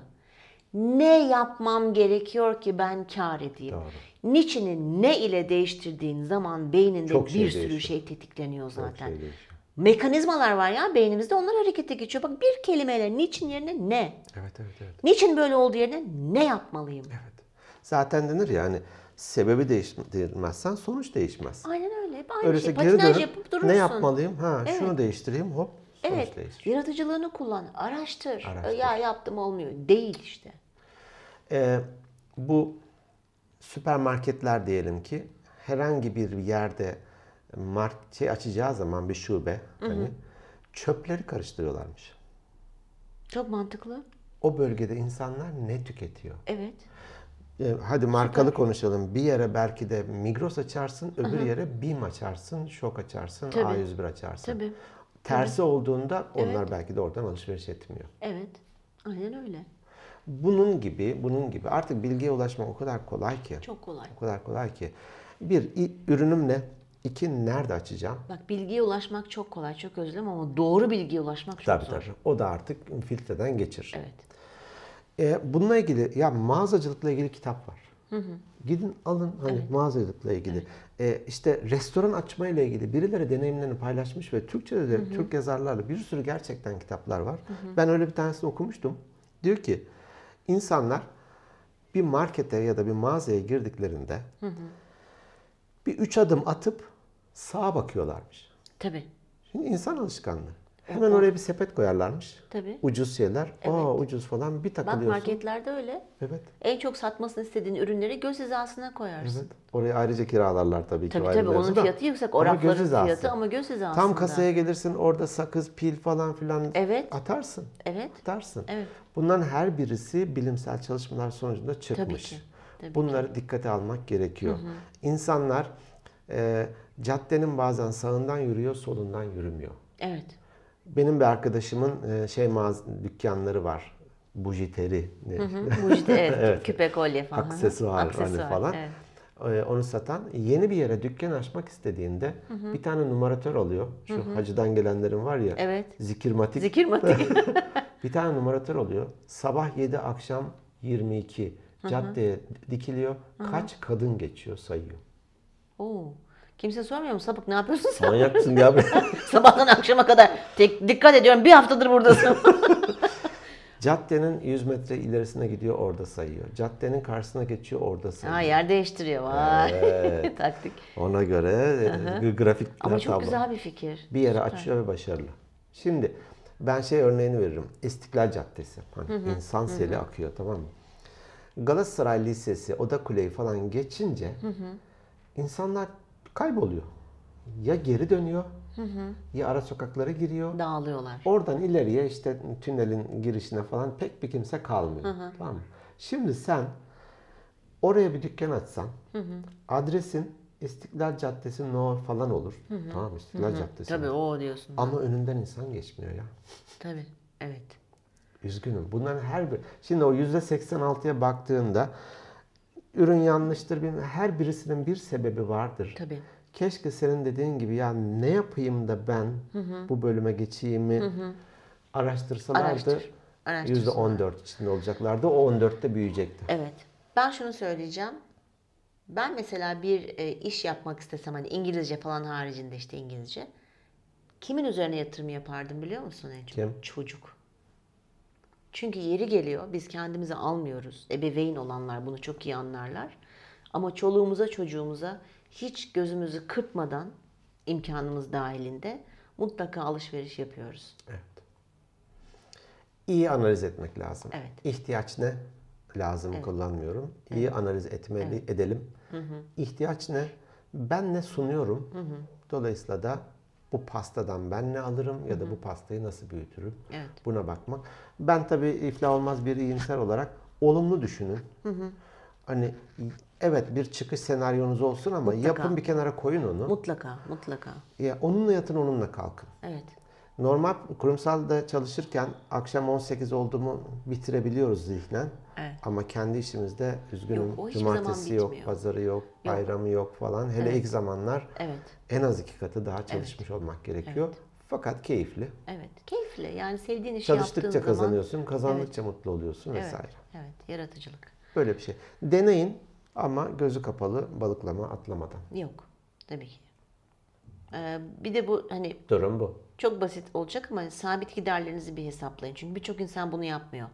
S1: Ne yapmam gerekiyor ki ben kar edeyim?
S2: Doğru.
S1: Niçini ne ile değiştirdiğin zaman beyninde
S2: Çok
S1: bir
S2: şey
S1: sürü
S2: değişiyor.
S1: şey tetikleniyor zaten.
S2: şey değişiyor.
S1: Mekanizmalar var ya beynimizde onlar harekete geçiyor. Bak bir kelimeyle niçin yerine ne?
S2: Evet evet evet.
S1: Niçin böyle oldu yerine ne yapmalıyım?
S2: Evet. Zaten denir ya hani sebebi değiştirmezsen sonuç değişmez.
S1: Aynen öyle. Aynı
S2: Öyleyse
S1: şey.
S2: geri
S1: Patinaj
S2: dönüp
S1: yapıp durursun.
S2: ne yapmalıyım? Ha
S1: Evet.
S2: şunu değiştireyim hop sonuç
S1: Evet.
S2: değişir.
S1: Yaratıcılığını kullan. Araştır.
S2: Araştır.
S1: Ya yaptım olmuyor. Değil işte.
S2: Ee, bu süpermarketler diyelim ki herhangi bir yerde mark şey açacağı zaman bir şube hani çöpleri karıştırıyorlarmış.
S1: Çok mantıklı.
S2: O bölgede insanlar ne tüketiyor?
S1: Evet.
S2: E, hadi markalı konuşalım. Bir yere belki de Migros açarsın, öbür yere BİM açarsın, Şok açarsın,
S1: Tabii.
S2: A101 açarsın.
S1: Tabii.
S2: Tersi olduğunda onlar
S1: Evet.
S2: belki de oradan alışveriş etmiyor.
S1: Evet. Aynen öyle.
S2: Bunun gibi, bunun gibi artık bilgiye ulaşmak o kadar kolay ki.
S1: Çok kolay.
S2: O kadar kolay ki. Bir, ürünüm ne? İki, nerede açacağım?
S1: Bak bilgiye ulaşmak çok kolay, çok özlem ama doğru bilgiye ulaşmak çok
S2: Tabii
S1: zor.
S2: tabii. O da artık filtreden geçir.
S1: Evet.
S2: E, bununla ilgili ya mağazacılıkla ilgili kitap var. Gidin alın hani mağazacılıkla ilgili. E, işte restoran açmayla ilgili birileri deneyimlerini paylaşmış ve Türkçe'de de Türk yazarlarla bir sürü gerçekten kitaplar var. Ben öyle bir tanesini okumuştum. Diyor ki insanlar bir markete ya da bir mağazaya girdiklerinde bir üç adım atıp sağa bakıyorlarmış.
S1: Tabii.
S2: Şimdi insan alışkanlığı. Hemen oraya bir sepet koyarlarmış.
S1: Tabii.
S2: Ucuz şeyler. Aa ucuz falan bir
S1: Bak
S2: takılıyorsun.
S1: marketlerde öyle.
S2: Evet.
S1: En çok satmasını istediğin ürünleri göz hizasına koyarsın.
S2: Evet. Oraya ayrıca kiralarlar tabii ki.
S1: Tabii
S2: o ayrı
S1: tabii onun
S2: mevzu da.
S1: fiyatı yüksek. O
S2: Ama
S1: rafların
S2: göz hizası.
S1: fiyatı ama göz hizasında.
S2: Tam kasaya gelirsin orada sakız, pil falan filan
S1: Evet.
S2: atarsın.
S1: Evet.
S2: Atarsın.
S1: Evet.
S2: Bunların her birisi bilimsel çalışmalar sonucunda çıkmış.
S1: ki, tabii
S2: Bunları dikkate almak gerekiyor. İnsanlar e, caddenin bazen sağından yürüyor, solundan yürümüyor.
S1: Evet.
S2: Benim bir arkadaşımın e, şey mağaz dükkanları var. Bujiteri. Ne?
S1: Bu işte *laughs* evet, küpe kolye falan.
S2: aksesuar, hani
S1: Aksesuar,
S2: falan.
S1: Evet.
S2: Ee, onu satan yeni bir yere dükkan açmak istediğinde bir tane numaratör alıyor. Şu hacıdan gelenlerin var ya.
S1: Evet.
S2: Zikirmatik.
S1: Zikir matik. *laughs* *laughs*
S2: bir tane numaratör oluyor. Sabah 7 akşam 22 caddeye dikiliyor. Kaç kadın geçiyor sayıyor.
S1: Oo. Kimse sormuyor mu? Sapık ne yapıyorsun sen?
S2: Manyak mısın ya? *laughs*
S1: Sabahtan akşama kadar tek, dikkat ediyorum bir haftadır buradasın. *laughs*
S2: Caddenin 100 metre ilerisine gidiyor orada sayıyor. Caddenin karşısına geçiyor orada sayıyor.
S1: ha yer değiştiriyor. Vay.
S2: Evet. *laughs*
S1: Taktik.
S2: Ona göre e, grafikler
S1: Ama çok
S2: tablo.
S1: güzel bir fikir.
S2: bir yere açıyor ve başarılı. Şimdi ben şey örneğini veririm. İstiklal Caddesi. Hani insan seli akıyor tamam mı? Galatasaray Lisesi, Oda Kuleyi falan geçince insanlar kayboluyor. Ya geri dönüyor ya ara sokaklara giriyor.
S1: Dağılıyorlar.
S2: Oradan ileriye işte tünelin girişine falan pek bir kimse kalmıyor. Tamam mı? Şimdi sen oraya bir dükkan açsan adresin İstiklal Caddesi no falan olur. Tamam mı? İstiklal Caddesi.
S1: Tabii o diyorsun.
S2: Ama önünden insan geçmiyor ya.
S1: Tabii. Evet.
S2: Üzgünüm. Bunların her bir... Şimdi o yüzde 86'ya baktığında ürün yanlıştır. bilmem- Her birisinin bir sebebi vardır.
S1: Tabii.
S2: Keşke senin dediğin gibi ya ne yapayım da ben bu bölüme geçeyimi araştırsalardı
S1: Araştır. Araştırsınlar.
S2: yüzde 14 içinde olacaklardı. O 14'te büyüyecekti.
S1: Evet. Ben şunu söyleyeceğim. Ben mesela bir e, iş yapmak istesem hani İngilizce falan haricinde işte İngilizce. Kimin üzerine yatırım yapardım biliyor musun en çok?
S2: Kim?
S1: Çocuk. Çünkü yeri geliyor biz kendimizi almıyoruz. Ebeveyn olanlar bunu çok iyi anlarlar. Ama çoluğumuza çocuğumuza hiç gözümüzü kırpmadan imkanımız dahilinde mutlaka alışveriş yapıyoruz.
S2: Evet. İyi analiz etmek lazım.
S1: Evet.
S2: İhtiyaç ne? Lazım kullanmıyorum. İyi analiz etmeli edelim. İhtiyaç ne? Ben ne sunuyorum? Dolayısıyla da bu pastadan ben ne alırım ya da bu pastayı nasıl büyütürüm?
S1: Evet.
S2: Buna bakmak. Ben tabii iflah olmaz bir iyimser olarak olumlu düşünün. Hani evet bir çıkış senaryonuz olsun ama
S1: Mutlaka.
S2: yapın bir kenara koyun onu.
S1: Mutlaka, mutlaka.
S2: Ya onunla yatın onunla kalkın.
S1: Evet.
S2: Normal kurumsalda çalışırken akşam 18 oldu mu bitirebiliyoruz zihnen.
S1: Evet.
S2: Ama kendi işimizde üzgünüm
S1: Yok,
S2: cumartesi yok, pazarı yok, bayramı yok falan. Hele ilk zamanlar
S1: Evet.
S2: en az iki katı daha çalışmış olmak gerekiyor. Fakat keyifli.
S1: Evet. Keyifli. Yani sevdiğin işi
S2: Çalıştıkça
S1: yaptığın zaman
S2: kazanıyorsun, kazandıkça mutlu oluyorsun
S1: Evet,
S2: vesaire.
S1: evet, yaratıcılık.
S2: Böyle bir şey. Deneyin ama gözü kapalı balıklama atlamadan.
S1: Yok, tabii ki. Ee, bir de bu hani
S2: Durum bu.
S1: çok basit olacak ama sabit giderlerinizi bir hesaplayın. Çünkü birçok insan bunu yapmıyor.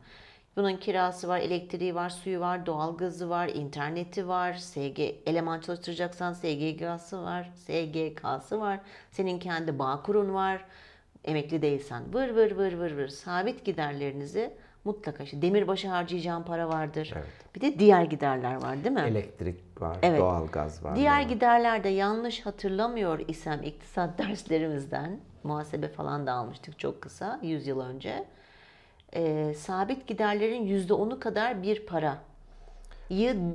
S1: Bunun kirası var, elektriği var, suyu var, doğalgazı var, interneti var, SG eleman çalıştıracaksan SGK'sı var, SGK'sı var. Senin kendi bağkurun var. Emekli değilsen vır vır vır vır vır sabit giderlerinizi mutlaka işte demirbaşı harcayacağın para vardır.
S2: Evet.
S1: Bir de diğer giderler var değil mi?
S2: Elektrik var,
S1: Evet.
S2: doğalgaz var.
S1: Diğer
S2: ne var?
S1: giderlerde yanlış hatırlamıyor isem iktisat *laughs* derslerimizden muhasebe falan da almıştık çok kısa 100 yıl önce. Ee, sabit giderlerin %10'u kadar bir para.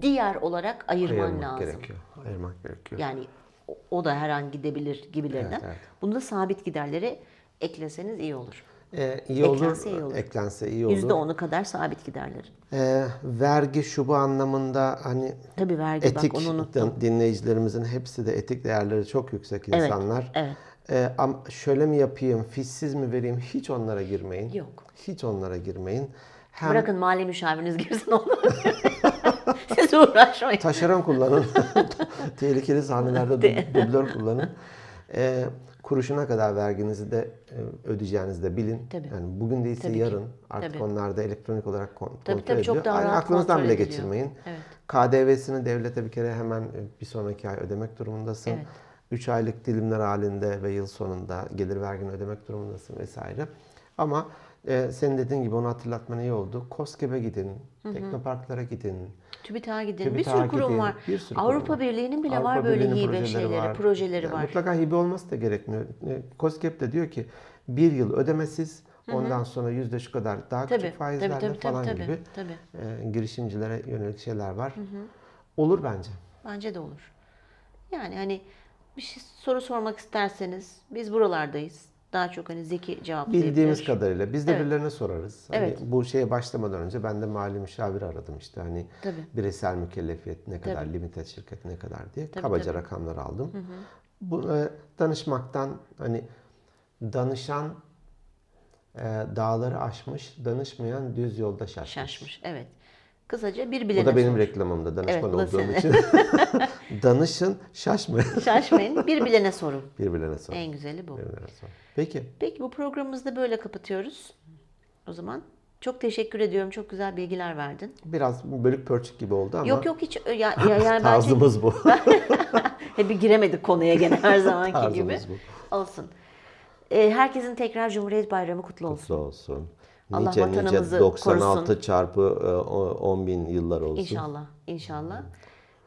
S1: diğer olarak ayırman
S2: Ayırmak
S1: lazım.
S2: gerekiyor. Ayırmak gerekiyor.
S1: Yani o- o da her an gidebilir gibilerinden.
S2: Evet, evet.
S1: Bunda sabit giderleri ekleseniz iyi olur.
S2: Ee, iyi olur.
S1: Eklense iyi olur.
S2: Eklense iyi olur.
S1: %10'u kadar sabit giderleri.
S2: Ee, vergi şu bu anlamında hani
S1: Tabii vergi
S2: etik
S1: bak onu unuttum.
S2: din- dinleyicilerimizin hepsi de etik değerleri çok yüksek
S1: Evet,
S2: insanlar.
S1: evet.
S2: Ee, ama şöyle mi yapayım, fişsiz mi vereyim hiç onlara girmeyin.
S1: Yok.
S2: Hiç onlara girmeyin. Hem
S1: Bırakın mali müşaviriniz girsin onu. *laughs* Siz uğraşmayın.
S2: taşeron kullanın. *laughs* Tehlikeli sahnelerde dub- dublör kullanın. Ee, kuruşuna kadar verginizi de e, ödeyeceğinizi de bilin.
S1: Tabii.
S2: Yani bugün değilse
S1: Tabii ki.
S2: yarın artık
S1: Tabii.
S2: onlar da elektronik olarak kon- kontrol
S1: Tabii, tabii, çok
S2: ediliyor.
S1: daha
S2: Yani
S1: rahat
S2: aklınızdan bile
S1: ediliyor.
S2: geçirmeyin.
S1: Evet.
S2: KDV'sini devlete bir kere hemen e, bir sonraki ay ödemek durumundasın.
S1: Evet.
S2: 3 aylık dilimler halinde ve yıl sonunda gelir vergini ödemek durumundasın vesaire. Ama e, senin dediğin gibi onu hatırlatman iyi oldu. KOSGEB'e gidin, teknoparklara gidin.
S1: TÜBİTAK'a gidin. bir
S2: TÜBİTAK'a
S1: sürü kurum
S2: gidin,
S1: var.
S2: bir sürü
S1: Avrupa
S2: kurum.
S1: Birliği'nin bile
S2: Avrupa
S1: var böyle
S2: Birliği'nin
S1: hibe
S2: projeleri
S1: şeyleri,
S2: var.
S1: projeleri
S2: Yani
S1: var.
S2: Mutlaka hibe olması da gerekmiyor. E, KOSGEB de diyor ki bir yıl ödemesiz, ondan sonra yüzde şu kadar daha
S1: Tabii,
S2: küçük
S1: tabii,
S2: faizlerle
S1: tabii,
S2: falan
S1: tabii,
S2: gibi
S1: tabii.
S2: e, girişimcilere yönelik şeyler var. Olur bence.
S1: Bence de olur. Yani hani bir şey soru sormak isterseniz biz buralardayız. Daha çok hani zeki cevaplayabilir.
S2: Bildiğimiz kadarıyla. Biz de
S1: Evet.
S2: birilerine sorarız. Hani
S1: Evet.
S2: Bu şeye başlamadan önce ben de mali müşavir aradım işte hani
S1: Tabii.
S2: bireysel mükellefiyet ne kadar,
S1: Tabii.
S2: limited şirket ne kadar diye
S1: Tabii,
S2: kabaca
S1: tabii.
S2: rakamlar aldım. Bu e, danışmaktan hani danışan e, dağları aşmış, danışmayan düz yolda şaşmış.
S1: Şaşmış. Evet. Kısaca bir bilene
S2: Bu da benim
S1: sor.
S2: reklamımda danışman
S1: Evet,
S2: olduğum için. *laughs* Danışın, şaşmayın.
S1: Şaşmayın. Bir bilene sorun.
S2: Birbirlerine sor.
S1: En güzeli bu.
S2: Peki.
S1: Peki bu programımızı da böyle kapatıyoruz. O zaman çok teşekkür ediyorum. Çok güzel bilgiler verdin.
S2: Biraz bölük pörçük gibi oldu ama
S1: Yok yok hiç ya, ya yani *laughs* bence
S2: tarzımız bu. *laughs*
S1: hep bir giremedik konuya gene her zamanki gibi.
S2: bu.
S1: Olsun. Ee, herkesin tekrar Cumhuriyet Bayramı kutlu olsun.
S2: Kutlu olsun.
S1: Allah
S2: Nice nice
S1: vatanımızı
S2: 96
S1: korusun.
S2: çarpı e, o- 10 bin yıllar olsun.
S1: İnşallah. İnşallah.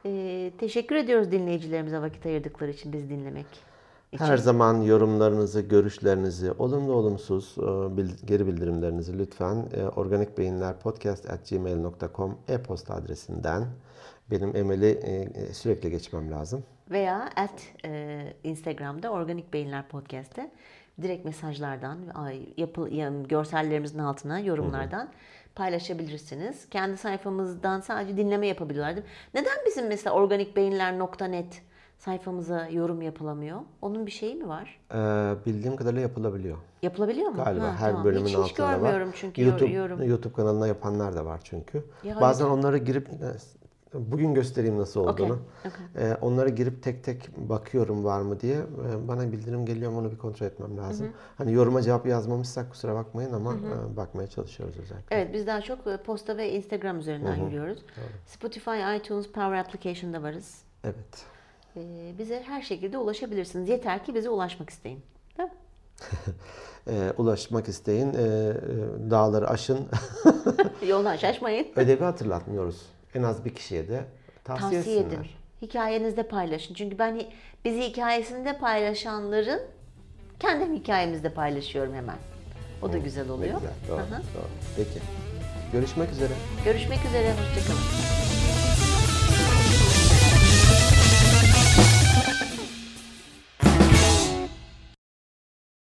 S1: Ee, teşekkür ediyoruz dinleyicilerimize vakit ayırdıkları için bizi dinlemek. için.
S2: Her zaman yorumlarınızı, görüşlerinizi, olumlu olumsuz e, geri bildirimlerinizi lütfen e, organikbeyinlerpodcast.gmail.com e-posta adresinden benim Emel'i e, sürekli geçmem lazım.
S1: Veya at e, Instagram'da Organik Beyinler Podcast'te direkt mesajlardan, yapı, ya- görsellerimizin altına yorumlardan paylaşabilirsiniz. Kendi sayfamızdan sadece dinleme yapabiliyorlar. değil mi? Neden bizim mesela organikbeyinler.net sayfamıza yorum yapılamıyor? Onun bir şeyi mi var?
S2: E, bildiğim kadarıyla yapılabiliyor.
S1: Yapılabiliyor mu?
S2: Galiba
S1: Ha,
S2: her
S1: tamam.
S2: bölümün
S1: hiç,
S2: altında
S1: hiç
S2: var.
S1: görmüyorum çünkü yor-
S2: YouTube,
S1: yorum.
S2: YouTube kanalına yapanlar da var çünkü.
S1: Ya
S2: Bazen onları girip e, bugün göstereyim nasıl olduğunu.
S1: okey.
S2: E, onları girip tek tek bakıyorum var mı diye. E, bana bildirim geliyor ama onu bir kontrol etmem lazım. Hani yoruma cevap yazmamışsak kusura bakmayın ama e, bakmaya çalışıyoruz özellikle.
S1: Evet biz daha çok e, posta ve Instagram üzerinden yürüyoruz. Spotify, iTunes, Power Application'da varız.
S2: Evet.
S1: Ee, bize her şekilde ulaşabilirsiniz. Yeter ki bize ulaşmak isteyin. Değil mi? *laughs*
S2: E, ulaşmak isteyin. e, e, dağları aşın. *laughs*
S1: Yoldan *laughs* şaşmayın.
S2: Ödevi hatırlatmıyoruz. En az bir kişiye de tavsiye,
S1: Tavsiye edin. Hikayenizde paylaşın. Çünkü ben bizi hikayesinde paylaşanların kendim hikayemizde paylaşıyorum hemen. O da güzel
S2: Ne
S1: oluyor.
S2: güzel. Doğru,
S1: Hı hı.
S2: doğru. Peki. Görüşmek üzere.
S1: Görüşmek üzere. Hoşçakalın.